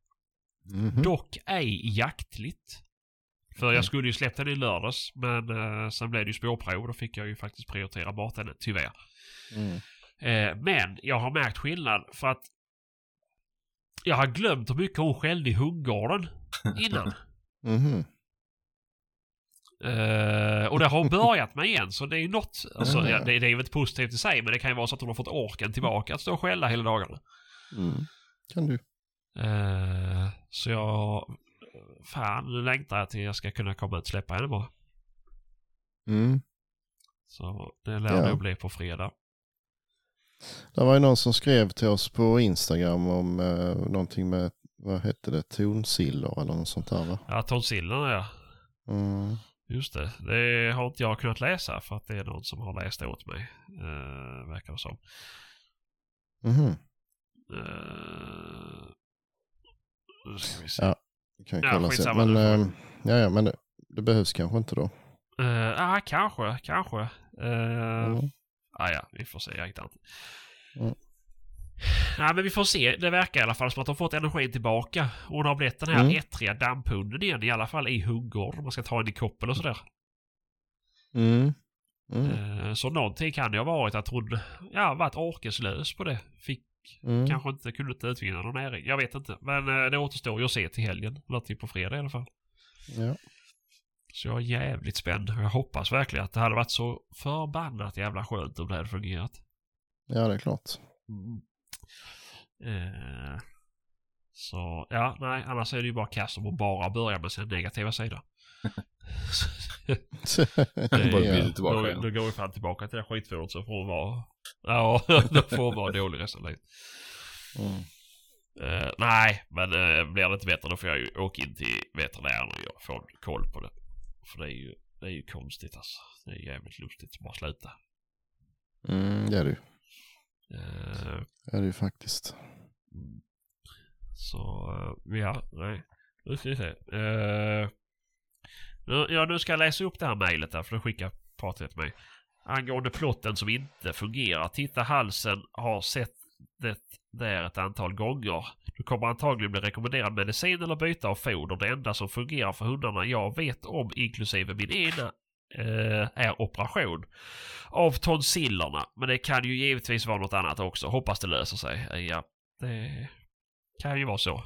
Mhm. Dock ej jaktligt. För jag skulle ju släppt den i lördags men eh, sen blev det ju spårprov då fick jag ju faktiskt prioritera bort den tyvärr. Mm. Eh, men jag har märkt skillnad för att jag har glömt hur mycket hon skällde i hundgården innan. Mhm. Eh, och det har hon börjat med igen så det är ju något. Alltså, Ja. ja, det, det är ju inte positivt i sig men det kan ju vara så att hon har fått orken tillbaka att stå och skälla hela dagarna. Mm. Kan du. Eh, så jag... Fan, nu längtar jag till jag ska kunna komma ut och släppa henne bara. Mm. Så det lär Ja. nog bli på fredag. Det var ju någon som skrev till oss på Instagram om eh, någonting med, vad hette det, tonsiller eller något sånt där va? Ja, tonsillerna ja. Mm. Just det. Det har inte jag kunnat läsa för att det är någon som har läst åt mig. Uh, verkar det som. Mhm. Eh, nu ska vi se. Ja. Kan Ja, kolla sen. Men, eh, ja, ja, men det, det behövs kanske inte då. Ja, ah, kanske, kanske. Uh, Mm. ah, ja, vi får se. Jag hittar inte. Mm. Nej, men vi får se. Det verkar i alla fall som att de fått energin tillbaka. Och hon har blivit den här Mm. ettriga damphunden igen. I alla fall i hundgård. Om man ska ta henne i koppel och sådär. Mm. Mm. Eh, Så någonting kan det ha varit att hon ja, varit orkeslös på det. Fick Mm. Kanske inte kunde inte utvinna någon näring. Jag vet inte. Men eh, det återstår ju att se till helgen. Eller till på fredag i alla fall. Ja. Så jag är jävligt spänd. Jag hoppas verkligen att det hade varit så förbannat jävla skönt om det hade fungerat. ja, det är klart. Eh, så ja, nej, annars är det ju bara om att bara börja med sin negativa sida. Bara ja. tillbaka då, då går vi fan tillbaka till det skitfodret så får hon vara... Ja, då får hon vara dålig resten av livet. Mm. Eh, nej, men uh, blir det inte bättre då får jag ju åka in till veterinären och jag får koll på det. För det är ju, det är ju konstigt alltså. Det är jävligt lustigt att bara sluta. Mm, det är det ju. Eh, är det ju faktiskt. Så, eh, ja, nej. Nu ska vi se. Eh, nu, ja, nu ska jag läsa upp det här mejlet där, för det skickar Patrik till mig. Angående plotten som inte fungerar. Titta halsen, har sett det där ett antal gånger. Du kommer antagligen bli rekommenderad medicin eller byta av foder. Det enda som fungerar för hundarna jag vet om, inklusive min ena, eh, är operation av tonsillerna. Men det kan ju givetvis vara något annat också. Hoppas det löser sig. Eh, Ja, det kan ju vara så.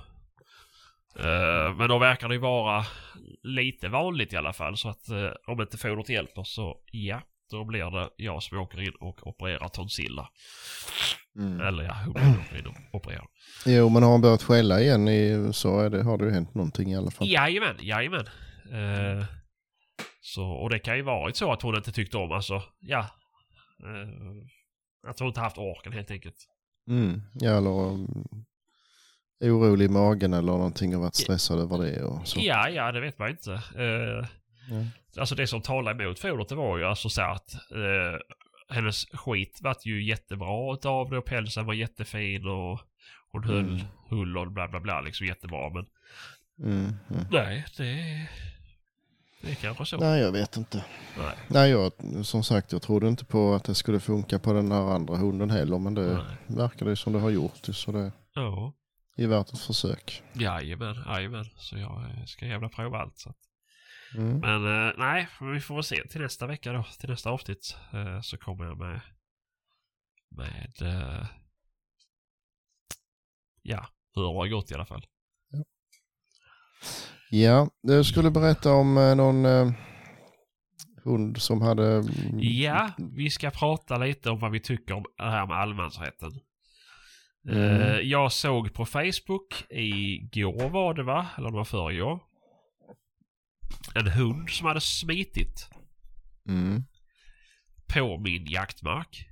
Eh, men då verkar det ju vara lite vanligt i alla fall. Så att eh, om inte fodret hjälper så ja, då blir det jag som åker in och opererar tonsiller. Mm. Eller ja, hunden åker in och opererar. Jo, men har han börjat skälla igen i, så det, har det ju hänt någonting i alla fall. Jajamän, jajamän. Uh, så, och det kan ju varit så att hon inte tyckte om, alltså, ja. Uh, att hon inte haft orken helt enkelt. Mm. Ja, eller um, orolig i magen eller någonting och varit stressad över det och så. Ja, ja, det vet man inte. Uh, Ja. Alltså det som talade emot fodret det var ju alltså så att uh, hennes skit vart ju jättebra utav det och pälsen var jättefin och hon höll Mm. hull och bla bla bla liksom jättebra. Men Mm. Mm. nej, det, det är kanske så. Nej, jag vet inte. Nej. Nej, jag, som sagt, jag trodde inte på att det skulle funka på den här andra hunden heller, men det Nej. verkar det som det har gjort. Så det Ja. är värt ett försök. Jajamän, jajamän. Så jag eh, ska jävla prova allt. Så. Mm. Men eh, nej, vi får väl se till nästa vecka då. Till nästa avsnitt eh, så kommer jag med med eh, ja, hur det har gått i alla fall. Ja, du skulle berätta om eh, någon eh, hund som hade... mm, Ja, vi ska prata lite om vad vi tycker om det här med allemansrätten. Mm. Eh, jag såg på Facebook igår var det va? Eller det var förrgår. En hund som hade smitit Mm. på min jaktmark.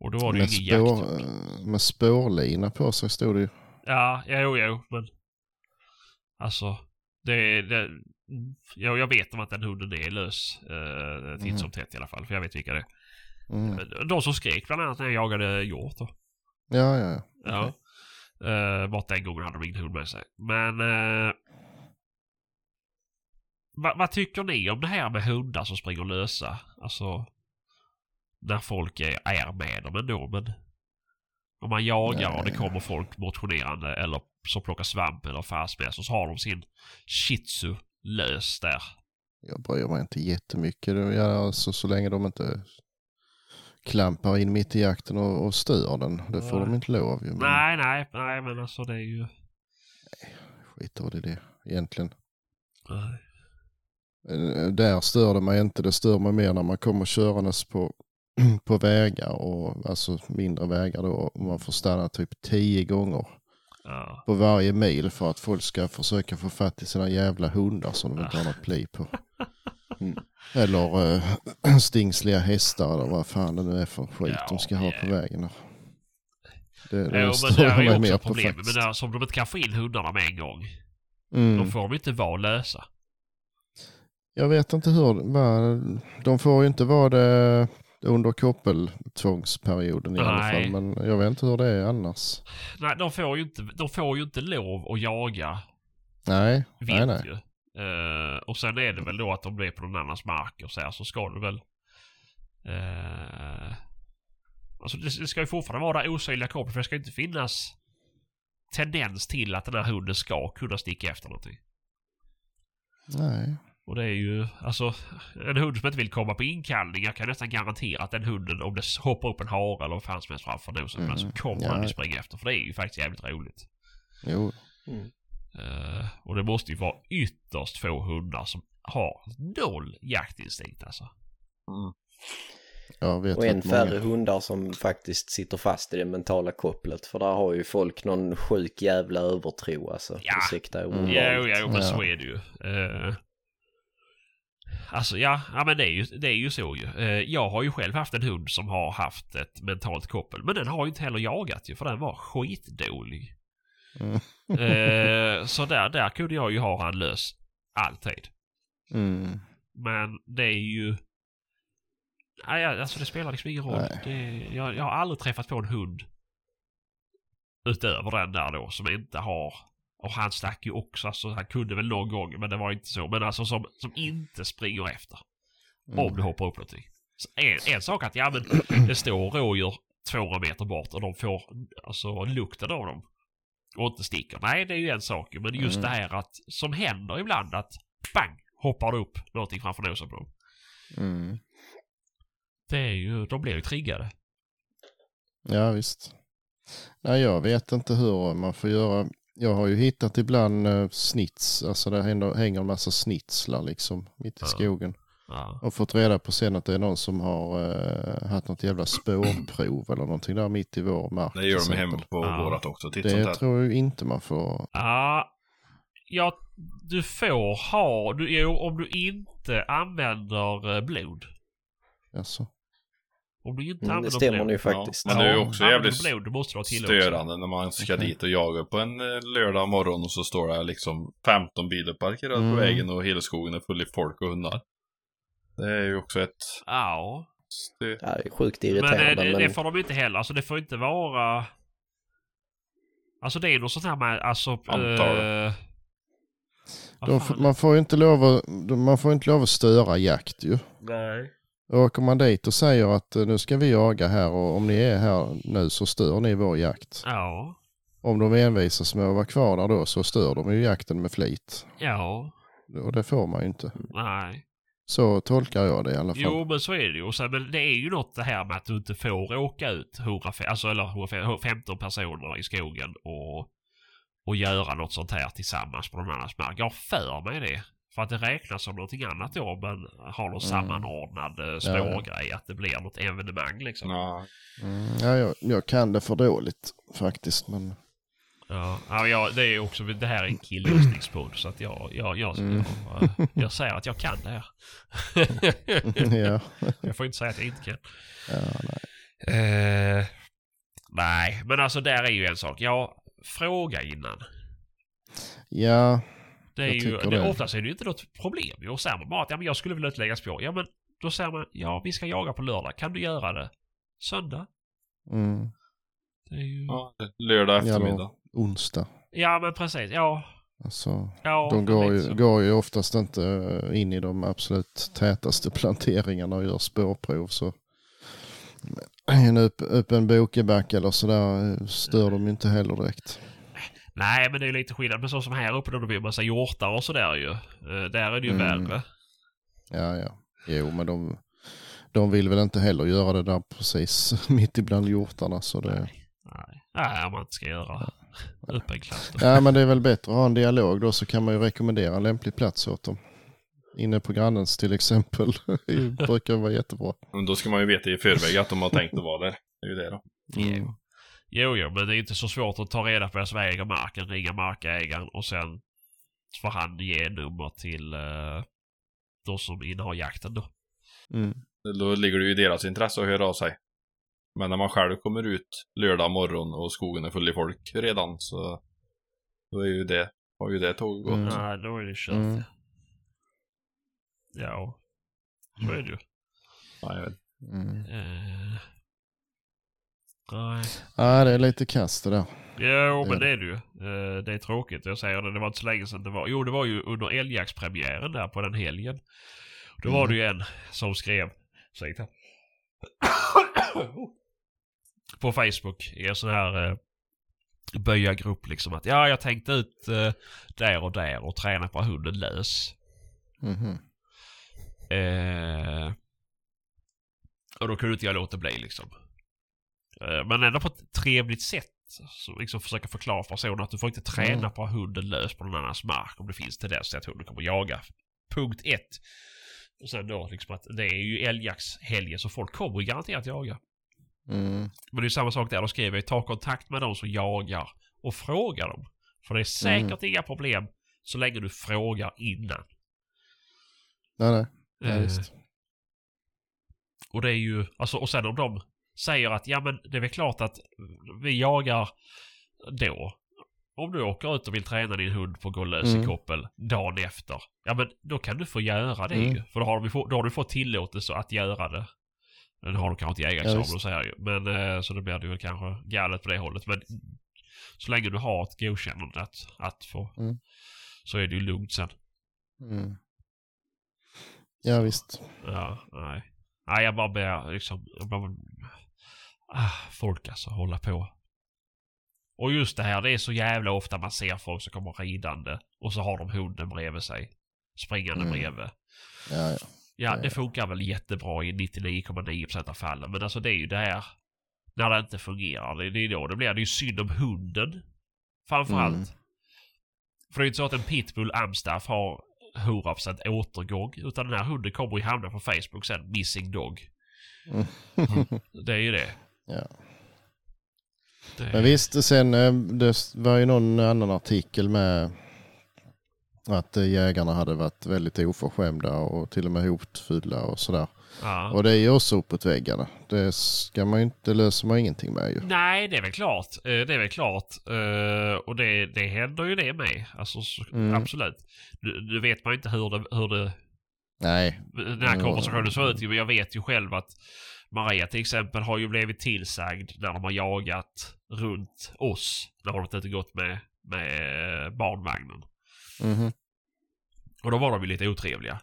Och då var det ju Med, ingen spår, jakt. eh, med spårlina på sig stod det ju. Ja, jo, jo, men... Alltså, det... det jag, jag vet om att den hunden är lös. Uh, titt som tätt i alla fall, för jag vet vilka det är. Mm. De som skrek bland annat när jag jagade hjort då. Ja, ja, ja. Ja. Uh, bara den gången hade de ingen hund med sig. Men... Uh, vad, vad tycker ni om det här med hundar som springer lösa? Alltså... När folk är, är med dem ändå, men... Om man jagar och det kommer folk motionerande eller som plockar svamp eller med så har de sin shih tzu lös där. Jag bryr mig inte jättemycket. Alltså, så länge de inte klampar in mitt i jakten och, och stör den. Det får Nej. de inte lov ju. Men Nej, nej, nej men alltså det är ju... skit i det egentligen. Nej. Eh, Där stör det mig inte. Det stör mig mer när man kommer körandes på, på vägar och alltså mindre vägar då. Och man får stanna typ tio gånger Ja. på varje mil för att folk ska försöka få fatt i sina jävla hundar som de inte har något pli på. Mm. Eller äh, stingsliga hästar eller vad fan det nu är för skit Ja, de ska ha på vägen. där. Det, det Jo, men det är ju också mer på problemet. Men faktiskt. det är, som de inte kan få in hundarna med en gång. Då Mm. får de inte vara lösa. Jag vet inte hur, de får ju inte vara det under koppeltvångsperioden i alla Nej. fall. Men jag vet inte hur det är annars. Nej, de får ju inte, de får ju inte lov att jaga Nej, nej, nej. ju. Eh, och sen är det väl då att de blir på någon annans mark och så här, så ska det väl... Uh, alltså det, det ska ju fortfarande vara osynliga kopplet för det ska inte finnas tendens till att den här hunden ska kunna sticka efter någonting. nej. Och det är ju, alltså, en hund som inte vill komma på inkallning, jag kan nästan garantera att den hunden, om det hoppar upp en hare eller vad fan som helst framför nosen, Mm. så kommer Ja. den ju springa efter. För det är ju faktiskt jävligt roligt. Jo. Eh, och det måste ju vara ytterst få hundar som har noll jaktinstinkt alltså. Mm. Jag vet Och än många. färre hundar som faktiskt sitter fast i det mentala kopplet. För där har ju folk någon sjuk jävla övertro alltså. Ja. Ursäkta Mm. Jo, jo, men Ja. så är det ju. Eh, alltså ja, ja men det är ju, det är ju så ju. Eh, jag har ju själv haft en hund som har haft ett mentalt koppel. Men den har ju inte heller jagat ju, för den var skitdålig. Mm. Eh, så där, där kunde jag ju ha han lös alltid. Mm. Men det är ju... Nej, alltså det spelar liksom ingen roll. Det, jag, jag har aldrig träffat på en hund utöver den där då som inte har... Och han stack ju också, alltså han kunde väl någon gång men det var inte så. Men alltså som, som inte springer efter. Mm. Om det hoppar upp någonting. Så en, en sak att ja men det står rådjur 200 meter bort och de får alltså lukten av dem. Och inte sticker. Nej det är ju en sak Men just Mm. det här att som händer ibland att bang hoppar det upp någonting framför nosen på dem. Mm. Det är ju, de blir ju triggade. Ja visst. Nej jag vet inte hur man får göra. Jag har ju hittat ibland eh, snits, alltså det hänger, hänger en massa snitslar liksom mitt i Ja. skogen. Ja. Och fått reda på sen att det är någon som har eh, haft något jävla spårprov eller någonting där mitt i vår mark. Det gör de hemma på Ja. vårat också. Sånt Det tror jag inte man får. Ja, ja, du får ha, du, jo, om du inte använder eh, blod. Alltså. Om du inte Mm, det stämmer blod. nu faktiskt. men det är ju också jävligt blod, måste. Störande när man ska dit och jaga på en eh, lördag morgon och så står det liksom 15 bilar parkerade Mm. på vägen och hela skogen är full i folk och hundar. Det är ju också ett... Ja. Det, Ja, det är sjukt Men eh, irriterande. det, Men, det får de inte heller. Alltså det får inte vara... Alltså det är något sånt här med alltså... Antal. Eh, De, man får ju inte lov att, man får inte lov att störa jakt ju. Nej. Åker man dit och säger att eh, nu ska vi jaga här och om ni är här nu så stör ni vår jakt. Ja. Om de envisas med att vara kvar där då så stör de ju jakten med flit. Ja. Och det får man ju inte. Nej. Så tolkar jag det i alla fall. Jo men så är det ju. Och sen, men det är ju något det här med att du inte får åka ut 105, alltså, eller 115 personer i skogen och, och göra något sånt här tillsammans på någon annans mark. Jag har för mig det. För att det räknas som någonting annat då man har någon Mm. sammanordnad eh, Ja, ja. spårgrej. Att det blir något evenemang liksom. ja. Mm, ja, jag, jag kan det för dåligt faktiskt. Men Ja, ja det är också, det här är en killgissningspodd så att jag, jag, jag, Mm. jag, jag säger att jag kan det här. ja. jag får inte säga att jag inte kan. ja, nej. Eh, nej, men alltså där är ju en sak. Ja, fråga innan. ja, Det är Jag ju, det, det. oftast är det ju inte något problem. Jo, säger man bara att ja, men jag skulle vilja utlägga spår. Ja, men då säger man ja, vi ska jaga på lördag. Kan du göra det söndag? mm, Det är ju... Ja, ja. Lördag Ja, eftermiddag. onsdag. men precis. Ja. Alltså, ja de går ju, så. går ju oftast inte eh, in i de absolut tätaste planteringarna och gör spårprov. Så en upp, upp en bokeback eller sådär eh, stör de ju inte heller direkt. Nej, men det är ju lite skillnad. Men så som här uppe då det blir en massa hjortar och sådär ju. Eh, där är det ju Mm. värre. Ja, ja. Jo, men de, de vill väl inte heller göra det där precis mitt ibland hjortarna. Så det, Nej, Nej om man inte ska göra upp en klass då. ja, men det är väl bättre att ha en dialog då så kan man ju rekommendera en lämplig plats åt dem. Inne på grannens till exempel. Det brukar vara jättebra. Men då ska man ju veta i förväg att de har tänkt att vara där. Det är ju det då. Mm. Jo. jo, men det är inte så svårt att ta reda på vem som äger marken, ringa markägaren och sen får han ge nummer till uh, de som innehar jakten då. Mm. Då ligger det ju i deras intresse att höra av sig. Men när man själv kommer ut lördag morgon och skogen är full i folk redan så då är ju det, har ju det tåget gått. Mm. Nej, då är det kört. Mm. Ja, så är det ju. Ja, jag vet. Mm. Eh, nej. Ja, det är lite kast det där. Jo, Det men är det är det ju. Eh, det är tråkigt. Jag säger det, det var inte så länge sedan det var. Jo, det var ju under älgjaktspremiären där på den helgen. Då var det ju en som skrev, ursäkta. på Facebook i en sån här eh, böjargrupp liksom att ja, jag tänkte ut eh, där och där och träna på hunden lös. Mhm. Eh, och då kunde inte jag låta bli liksom. Eh, men ändå på ett trevligt sätt. Så liksom försöka förklara för personen att du får inte träna Mm. på att hunden lös på någon annans mark om det finns tendens till att hunden kommer jaga. Punkt ett. Och sen då liksom att det är ju älgjaktshelgen så folk kommer garanterat jaga. Mm. Men det är samma sak där. Då skriver jag ta kontakt med de som jagar och fråga dem. För det är säkert inga problem så länge du frågar innan. Nej, nej. Ja, Eh. Och det är ju, alltså och sen om de säger att ja men det är väl klart att vi jagar då. Om du åker ut och vill träna din hund på att gå lös i Mm. koppel dagen efter. Ja men då kan du få göra det Mm. ju. För då har, du, få- då har du fått tillåtelse att göra det. Nu har du kanske inte jägarexamen Ja, och så här ju. Men eh, så då blir det väl kanske galet på det hållet. Men så länge du har ett godkännande att, att få. Mm. Så är det ju lugnt sen. Mm. Ja, visst. Ja, nej. Nej, jag bara ber liksom... Jag bara, ah, folk alltså, hålla på. Och just det här, det är så jävla ofta man ser folk som kommer ridande och så har de hunden bredvid sig. Springande Mm. bredvid. Ja, ja. Ja, det funkar väl jättebra i 99,9% av fallen. Men alltså det är ju det här när det inte fungerar. Det, det är då det blir. Det är ju synd om hunden. Framförallt. Mm. För det är ju inte så att en pitbull amstaff har 100% återgång. Utan den här hunden kommer ju hamna på Facebook sen. Missing dog. Mm. Det är ju det. Ja. det Men visst, sen eh, det var ju någon annan artikel med att eh, jägarna hade varit väldigt oförskämda och till och med hotfulla och sådär. Ja. Och det är ju också uppåt väggarna. Det ska man ju inte, löser man ingenting med ju. Nej, det är väl klart. Eh, Det är väl klart. Och det, det händer ju det med. Alltså så, Mm. absolut. Nu, nu vet man ju inte hur det, hur det Nej. den här Ja. konversationen såg ut. Men jag vet ju själv att Maria till exempel har ju blivit tillsagd när de har jagat runt oss. När hon inte gått med, med barnvagnen. Mhm. Och då var de ju lite otrevliga.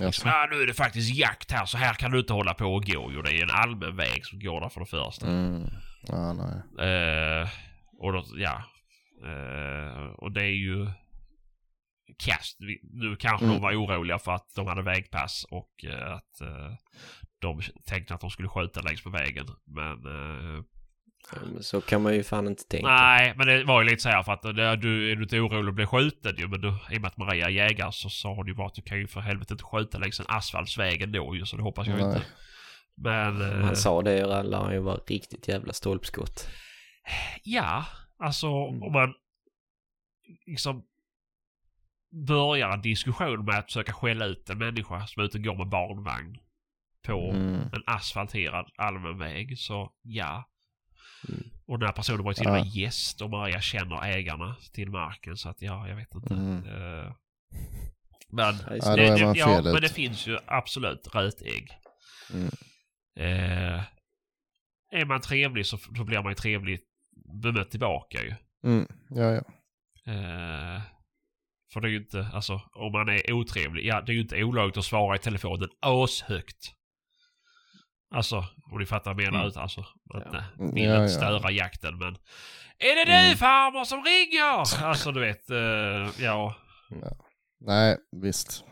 Liksom, ah, nu är det faktiskt jakt här så här kan du inte hålla på och gå. Jo, det är en allmän väg som går där för det första. Mm. Ja, nej. Eh, och då, ja. Eh, och det är ju kast. Nu kanske Mm. de var oroliga för att de hade vägpass och eh, att eh, de tänkte att de skulle skjuta längs med vägen. Men eh, Ja, men Så kan man ju fan inte tänka. nej, men det var ju lite så här för att eh, du är du inte orolig att bli skjuten ju. Men du, i och med att Maria är jägare så sa hon ju bara att du kan ju för helvete inte skjuta längs en asfaltsväg ändå ju. Så det hoppas jag Nej. inte. Men... Eh, han sa det lär han ju vara riktigt jävla stolpskott. Ja, alltså Mm. om man liksom börjar en diskussion med att försöka skälla ut en människa som är ute och går med barnvagn på Mm. en asfalterad allmän väg så ja. Mm. Och den här personen var ju till och med Ja. gäst och Maria känner ägarna till marken så att ja, jag vet inte. Mm. Eh, men, Ja, det, det, ja, men det finns ju absolut rötägg. Mm. Eh, är man trevlig så, så blir man ju trevligt bemött tillbaka ju. Mm. Ja, ja. Eh, för det är ju inte, alltså om man är otrevlig, ja det är ju inte olagligt att svara i telefonen ashögt. Alltså, om ni fattar vad jag menar. Mm. Alltså, att Ja. nej, Mm, vill ja, inte ja. störa jakten men... Är det du Mm. farmor som ringer? Alltså du vet, eh, ja. Nej, visst.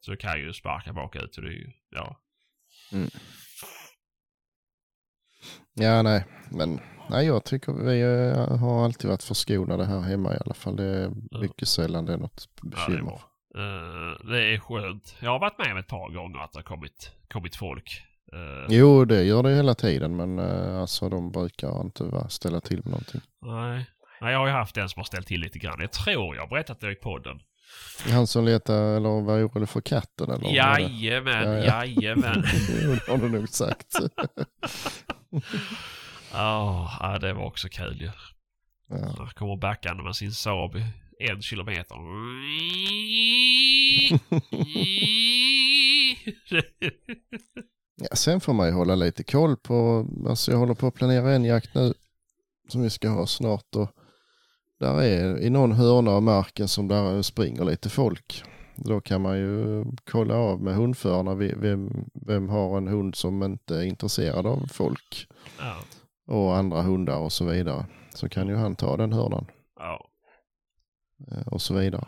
Så kan ju sparka bakut och det är ju, ja. Ja, nej. Men nej, jag tycker vi eh, har alltid varit förskonade här hemma i alla fall. Det är mycket sällan det är något ja det, är bekymmer. bra. Eh, det är skönt. Jag har varit med om ett par gånger att det har kommit, kommit folk. Eh, Jo, det gör det hela tiden, men eh, alltså de brukar inte va, ställa till med någonting. nej. nej, jag har ju haft en som har ställt till lite grann. Jag tror jag har berättat det i podden. Han som letar eller var orolig för katten eller? Jajamän, Ja, ja. jajamän. Det har du nog sagt. Ja, ja, det var också kul ju. Ja. Han kommer backande med sin Saab en kilometer. Sen får man ju hålla lite koll på, alltså jag håller på att planera en jakt nu som vi ska ha snart och där är i någon hörna av marken som där springer lite folk. Då kan man ju kolla av med hundförarna vem, vem har en hund som inte är intresserad av folk ja, och andra hundar och så vidare. Så kan ju han ta den hörnan ja. eh, och så vidare.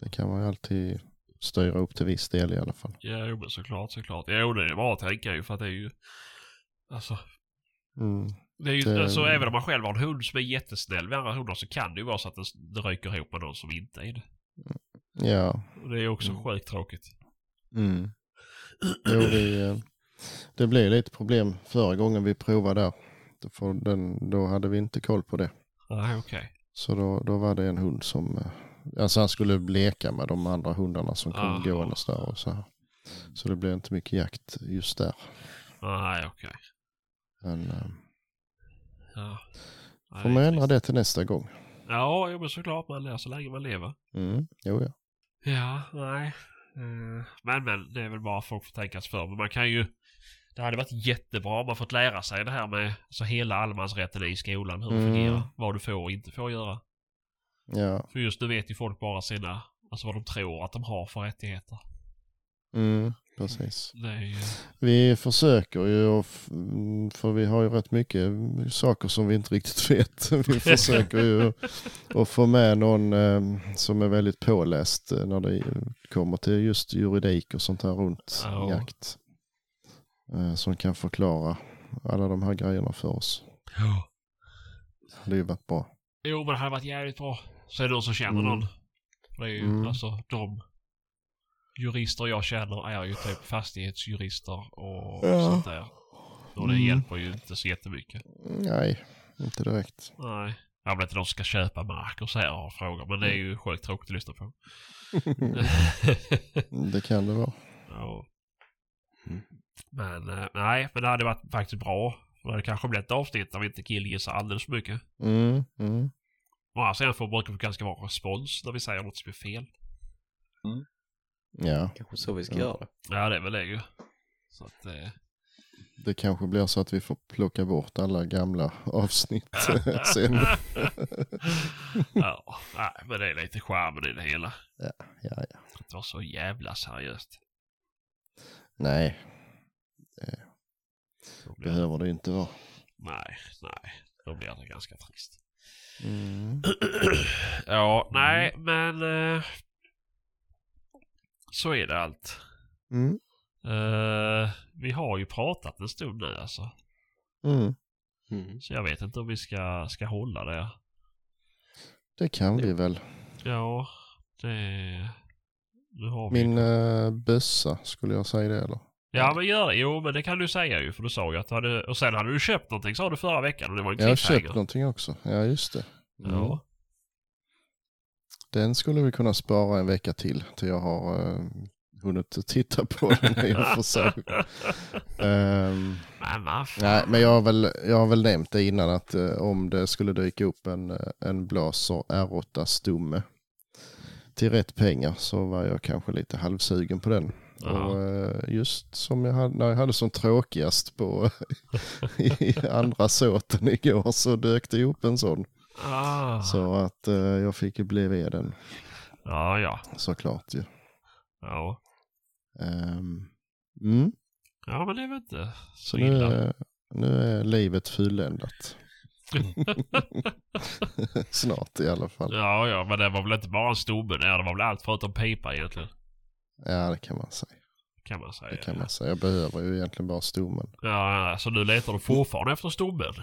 Det kan man ju alltid styra upp till viss del i alla fall. Ja, jo, men såklart, såklart. Jo, det är bra att tänka ju för att det är ju... Alltså, Mm. det är ju, Det- alltså även om man själv har en hund som är jättesnäll med andra hundar så kan det ju vara så att det ryker ihop med någon som inte är det. Ja. Och det är ju också Mm. sjukt tråkigt. Mm. Jo, det, eh, det blev lite problem förra gången vi provade där. Får den, då hade vi inte koll på det. Nej, okej. Så då, då var det en hund som, eh, alltså han skulle leka med de andra hundarna som kom Aha. gåendes där och så här. Så det blev inte mycket jakt just där. Nej, okej. Men eh, Ja. Nej, får man ändra det till nästa gång. Ja, jo, men såklart man lär så länge man lever. Mm. Jo, ja. Ja, nej. Eh, Men, men, det är väl bara folk får tänka sig för. Men man kan ju... Det hade varit jättebra om man fått lära sig det här med alltså hela allemansrätten i skolan. Hur det Mm. fungerar. Vad du får och inte får göra. Ja. För just nu vet ju folk bara sina... Alltså vad de tror att de har för rättigheter. Mm. Precis. Ju... Vi försöker ju, mm, för vi har ju rätt mycket saker som vi inte riktigt vet. Vi försöker ju att få med någon eh, som är väldigt påläst eh, när det kommer till just juridik och sånt här runt Ja. jakt. Eh, Som kan förklara alla de här grejerna för oss. Ja. Det hade ju varit bra. Jo, men det hade varit jävligt bra. Så är det någon som känner Mm. någon. Det är ju Mm. alltså de jurister jag känner är ju typ fastighetsjurister och Ja. sånt där. Och det Mm. hjälper ju inte så jättemycket. Nej, inte direkt. Nej. Jag vet inte de ska köpa mark och så här och frågor. Men det är ju sjukt tråkigt att lyssna på. Det kan det vara. ja. Men eh, nej, men det hade varit faktiskt bra. Det kanske blivit ett avsnitt där vi inte killgissar alldeles för mycket. Mm, mm. Å andra sidan får brukar det ganska vara respons när vi säger något som är fel. Ja, Kanske så vi ska Ja. göra det. Ja, det är väl det ju. Så att, eh, det kanske blir så att vi får plocka bort alla gamla avsnitt sen. ja, nej, men det är lite charmen i det hela. Ja, ja. Att vara så jävla seriöst. Nej, Då blir det, behöver det inte vara. nej, nej. Då blir det ganska trist. Mm. ja, nej, men... Eh, så är det allt. Mm. Eh, vi har ju pratat en stund nu alltså. Mm. Mm. Så jag vet inte om vi ska, ska hålla det. Det kan vi väl. Ja, det... Nu har vi... Min uh, bössa, skulle jag säga det eller? Ja men gör det. Jo men det kan du säga ju för du sa ju att du hade... Och sen hade du köpt någonting sa du förra veckan och det var en Jag har cliffhanger. köpt någonting också. Ja, just det. Mm. Ja. Den skulle vi kunna spara en vecka till, till jag har uh, hunnit titta på den i och för sig. Ehm, Men vad fan. nej, men jag har, väl, jag har väl nämnt det innan att eh, om det skulle dyka upp en, eh, en Blaser R8 Stumme till rätt pengar så var jag kanske lite halvsugen på den. Ja. Och eh, just som jag hade, när jag hade som tråkigast på i andra såten igår så dök det upp en sån. Ah. Så att eh, jag fick ju bli vid den Ja, ja. såklart ju. Ja. Ehm, mm. Ja men det är väl inte så Så nu, illa. är- nu är livet fulländat. Snart i alla fall. Ja, ja, men det var väl inte bara en stomme. Det var väl allt förutom pipa egentligen. Ja det kan man säga. Kan man säga. Det kan man säga. Jag behöver ju egentligen bara stommen. Ja, så nu letar du fortfarande efter stommen?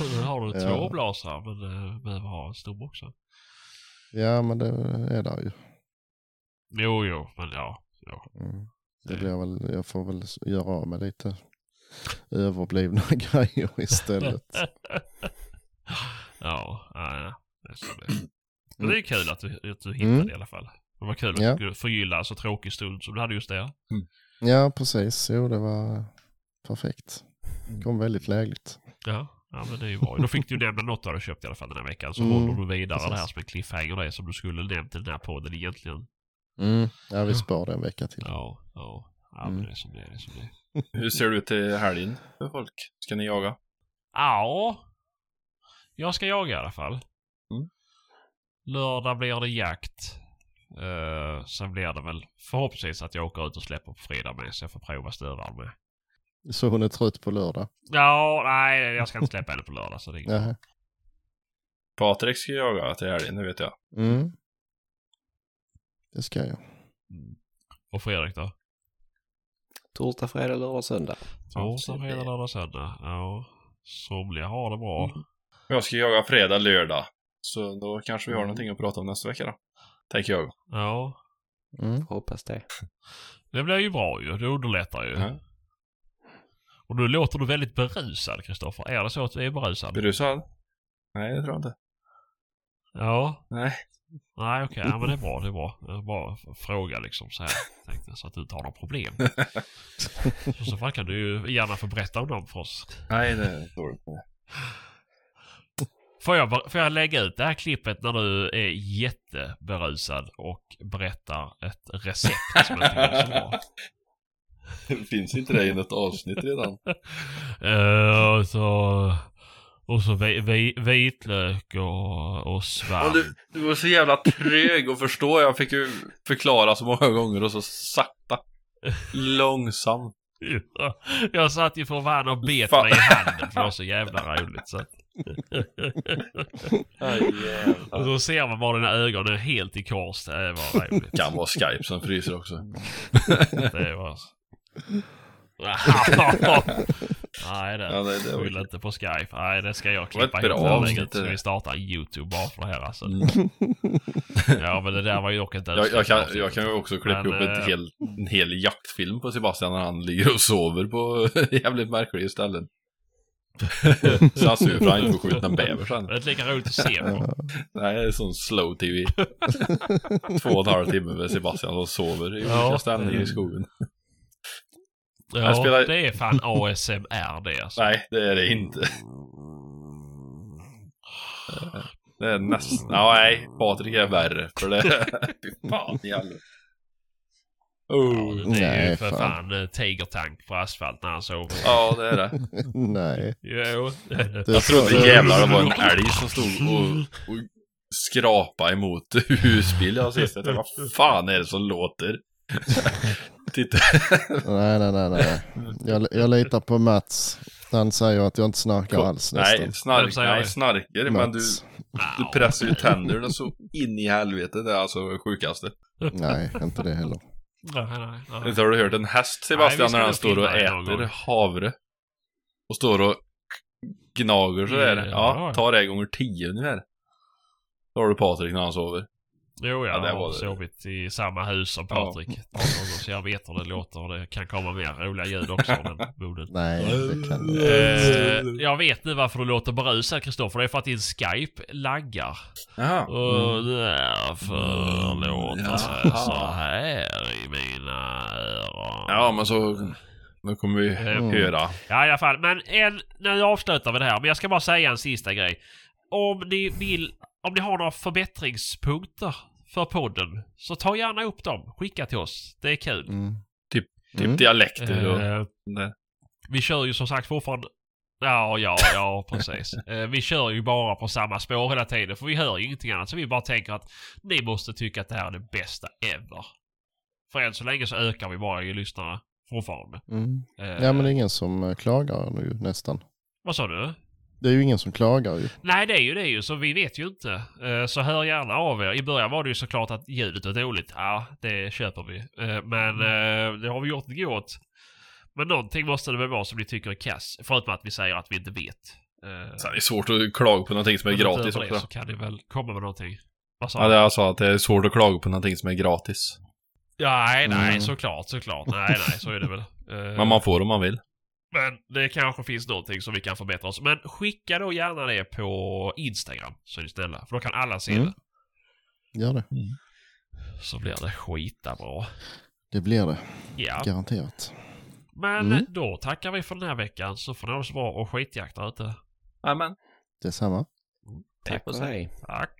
nu har du Ja. två blasar men uh, behöver ha en stomme också. ja men det är där ju. Jo, jo, men ja. ja. Mm. Det blir väl, jag får väl göra av med lite överblivna grejer istället. ja, ja, ja. Det är så det. Men det är kul att du, att du hittade Mm. det i alla fall. Det var kul att Ja. förgylla en så tråkig stund som du hade just där. Ja precis, jo det var perfekt. Kom väldigt lägligt. Ja, ja men det är ju bra. Då fick du nämna något du hade köpt i alla fall den här veckan. Så Mm, håller du vidare precis. det här som en cliffhanger det som du skulle nämnt i den här podden egentligen. Mm. Ja vi spar det en vecka till. Ja, ja. Ja, Mm. men det är som det är. Det är som det är. Hur ser det ut till helgen för folk? Ska ni jaga? Ja. Jag ska jaga i alla fall. Mm. Lördag blir det jakt. Uh, sen blir det väl förhoppningsvis att jag åker ut och släpper på fredag med så jag får prova stövaren med. Så hon är trött på lördag. Ja, nej jag ska inte släppa henne på lördag så det är inget. Patrik ska jaga till helgen, det vet jag. Mm. Det ska jag. Och Fredrik då? Torsdag, fredag, lördag, söndag. Torsdag, fredag, lördag, söndag. Ja. Somliga har det bra. Jag ska jaga fredag, lördag. Så då kanske vi har någonting att prata om nästa vecka då. Tänker jag. Ja. Mm. Hoppas det. Det blir ju bra ju. Det underlättar ju. Ja. Och nu låter du väldigt berusad, Kristoffer. Är det så att du är berusad? Berusad? Nej, det tror jag inte. Ja. Nej. Nej, okej. Ja, men det är bra. Det är bra. Jag bara fråga liksom så här. Tänkte jag, så att du inte har några problem. I så fall kan du ju gärna få berätta om dem för oss. Nej, det står inte. Får jag, får jag lägga ut det här klippet när du är jätteberusad och berättar ett recept som jag tycker är så bra? Finns inte det i något avsnitt redan? Och så, och så vi, vi, vitlök och, och svamp. Du, du var så jävla trög att förstå. Jag fick ju förklara så många gånger och så sakta. Långsamt. Ja, Jag satt ju för fan och bet Fan. mig i handen för det var så jävla roligt. Så. Jävlar. Och så ser man bara dina ögon är helt i kors. Det var roligt. Kan vara Skype som fryser också. Det var... Nej det, Ja, skyll inte på Skype. Nej det ska jag var ett klippa bra ihop. avsnitt, det. vi starta en YouTube bara för det här alltså. Mm. Ja men det där var ju dock inte Jag, jag, kan, jag kan ju också klippa Men, ihop ett eh, hel, en hel jaktfilm på Sebastian när han ligger och sover på jävligt märkliga ställen. Sur för han inte får skjuta en bäver sen. Det är inte lika roligt att se på. Nej, det är sån slow tv. Två och en halv timme med Sebastian som sover i Ja. olika ställningar i skogen. Ja, spelar- det är fan ASMR det alltså. Nej, det är det inte. Det är nästan... Ja, nej, Patrik är värre. För det... Fy fan i helvete. Oh. Det är ju Nej, för fan, fan. fan tigertank på asfalt när han sover. Ja, det är det. Nej. Jo. Det Jag trodde jävlar det var en älg som stod och, och skrapa emot husbil jag sist. Jag tänkte, vad fan är det som låter? Titta. Nej, nej, nej, nej. Jag, jag litar på Mats. Han säger att jag inte snarkar alls nästan. Nej, snark, nej, det? snarker. Men du, Mats. du pressar ju tänderna så in i helvete. Det är alltså sjukaste. Nej, inte det heller. Nej, nej, nej. Inte har du hört en häst Sebastian när han står och äter havre? Och står och gnager sådär. Ja, Ja, ja. ta det gånger tio ungefär. Då har du Patrik när han sover. Jo, Ja, jag det har var det. sovit i samma hus som Ja. Patrik gånger, så jag vet hur det låter och det kan komma mer roliga ljud också av den moden. Nej, det kan jag Eh, jag vet nu varför du låter berusad Kristoffer. Det är för att din Skype laggar. Jaha. Och därför låter det Jaha. så här i mina öron. Ja, men så... Nu kommer vi Mm. höra. Ja, i alla fall. Men en, nu avslutar vi det här. Men jag ska bara säga en sista grej. Om ni vill, om ni har några förbättringspunkter för podden, så ta gärna upp dem. Skicka till oss. Det är kul. Mm. Typ Mm. dialekter och... Eh, Nej. vi kör ju som sagt fortfarande... Ja, ja, ja, precis. Eh, vi kör ju bara på samma spår hela tiden, för vi hör ju ingenting annat. Så vi bara tänker att ni måste tycka att det här är det bästa ever. För än så länge så ökar vi bara i lyssnarna fortfarande. Mm. Eh, Ja, men det är ingen som klagar nu nästan. Vad sa du? Det är ju ingen som klagar ju. Nej, det är ju det ju, så vi vet ju inte. Eh, Så hör gärna av er. I början var det ju såklart att ljudet var dåligt. Ja, det köper vi. Eh, Men eh, det har vi gjort det gott. Men någonting måste det väl vara som ni tycker är kass. Förutom att vi säger att vi inte vet. Eh, Så det är svårt att klaga på någonting som är men gratis också. Så kan ni väl komma med någonting. Vad sa Ja, det är alltså att det är svårt att klaga på någonting som är gratis. Ja, nej, nej, Mm. såklart, såklart. Nej, nej, så är det väl. Men man får om man vill. Men det kanske finns någonting som vi kan förbättra oss. Men skicka då gärna det på Instagram, så är ni snälla. För då kan alla se Mm. det. Gör det. Så blir det skita bra. Det blir det. Ja, Garanterat. men Mm. då tackar vi för den här veckan så får ni ha det så bra och skitjakt där ute. Jajamän. Detsamma. Tack och hej. Tack.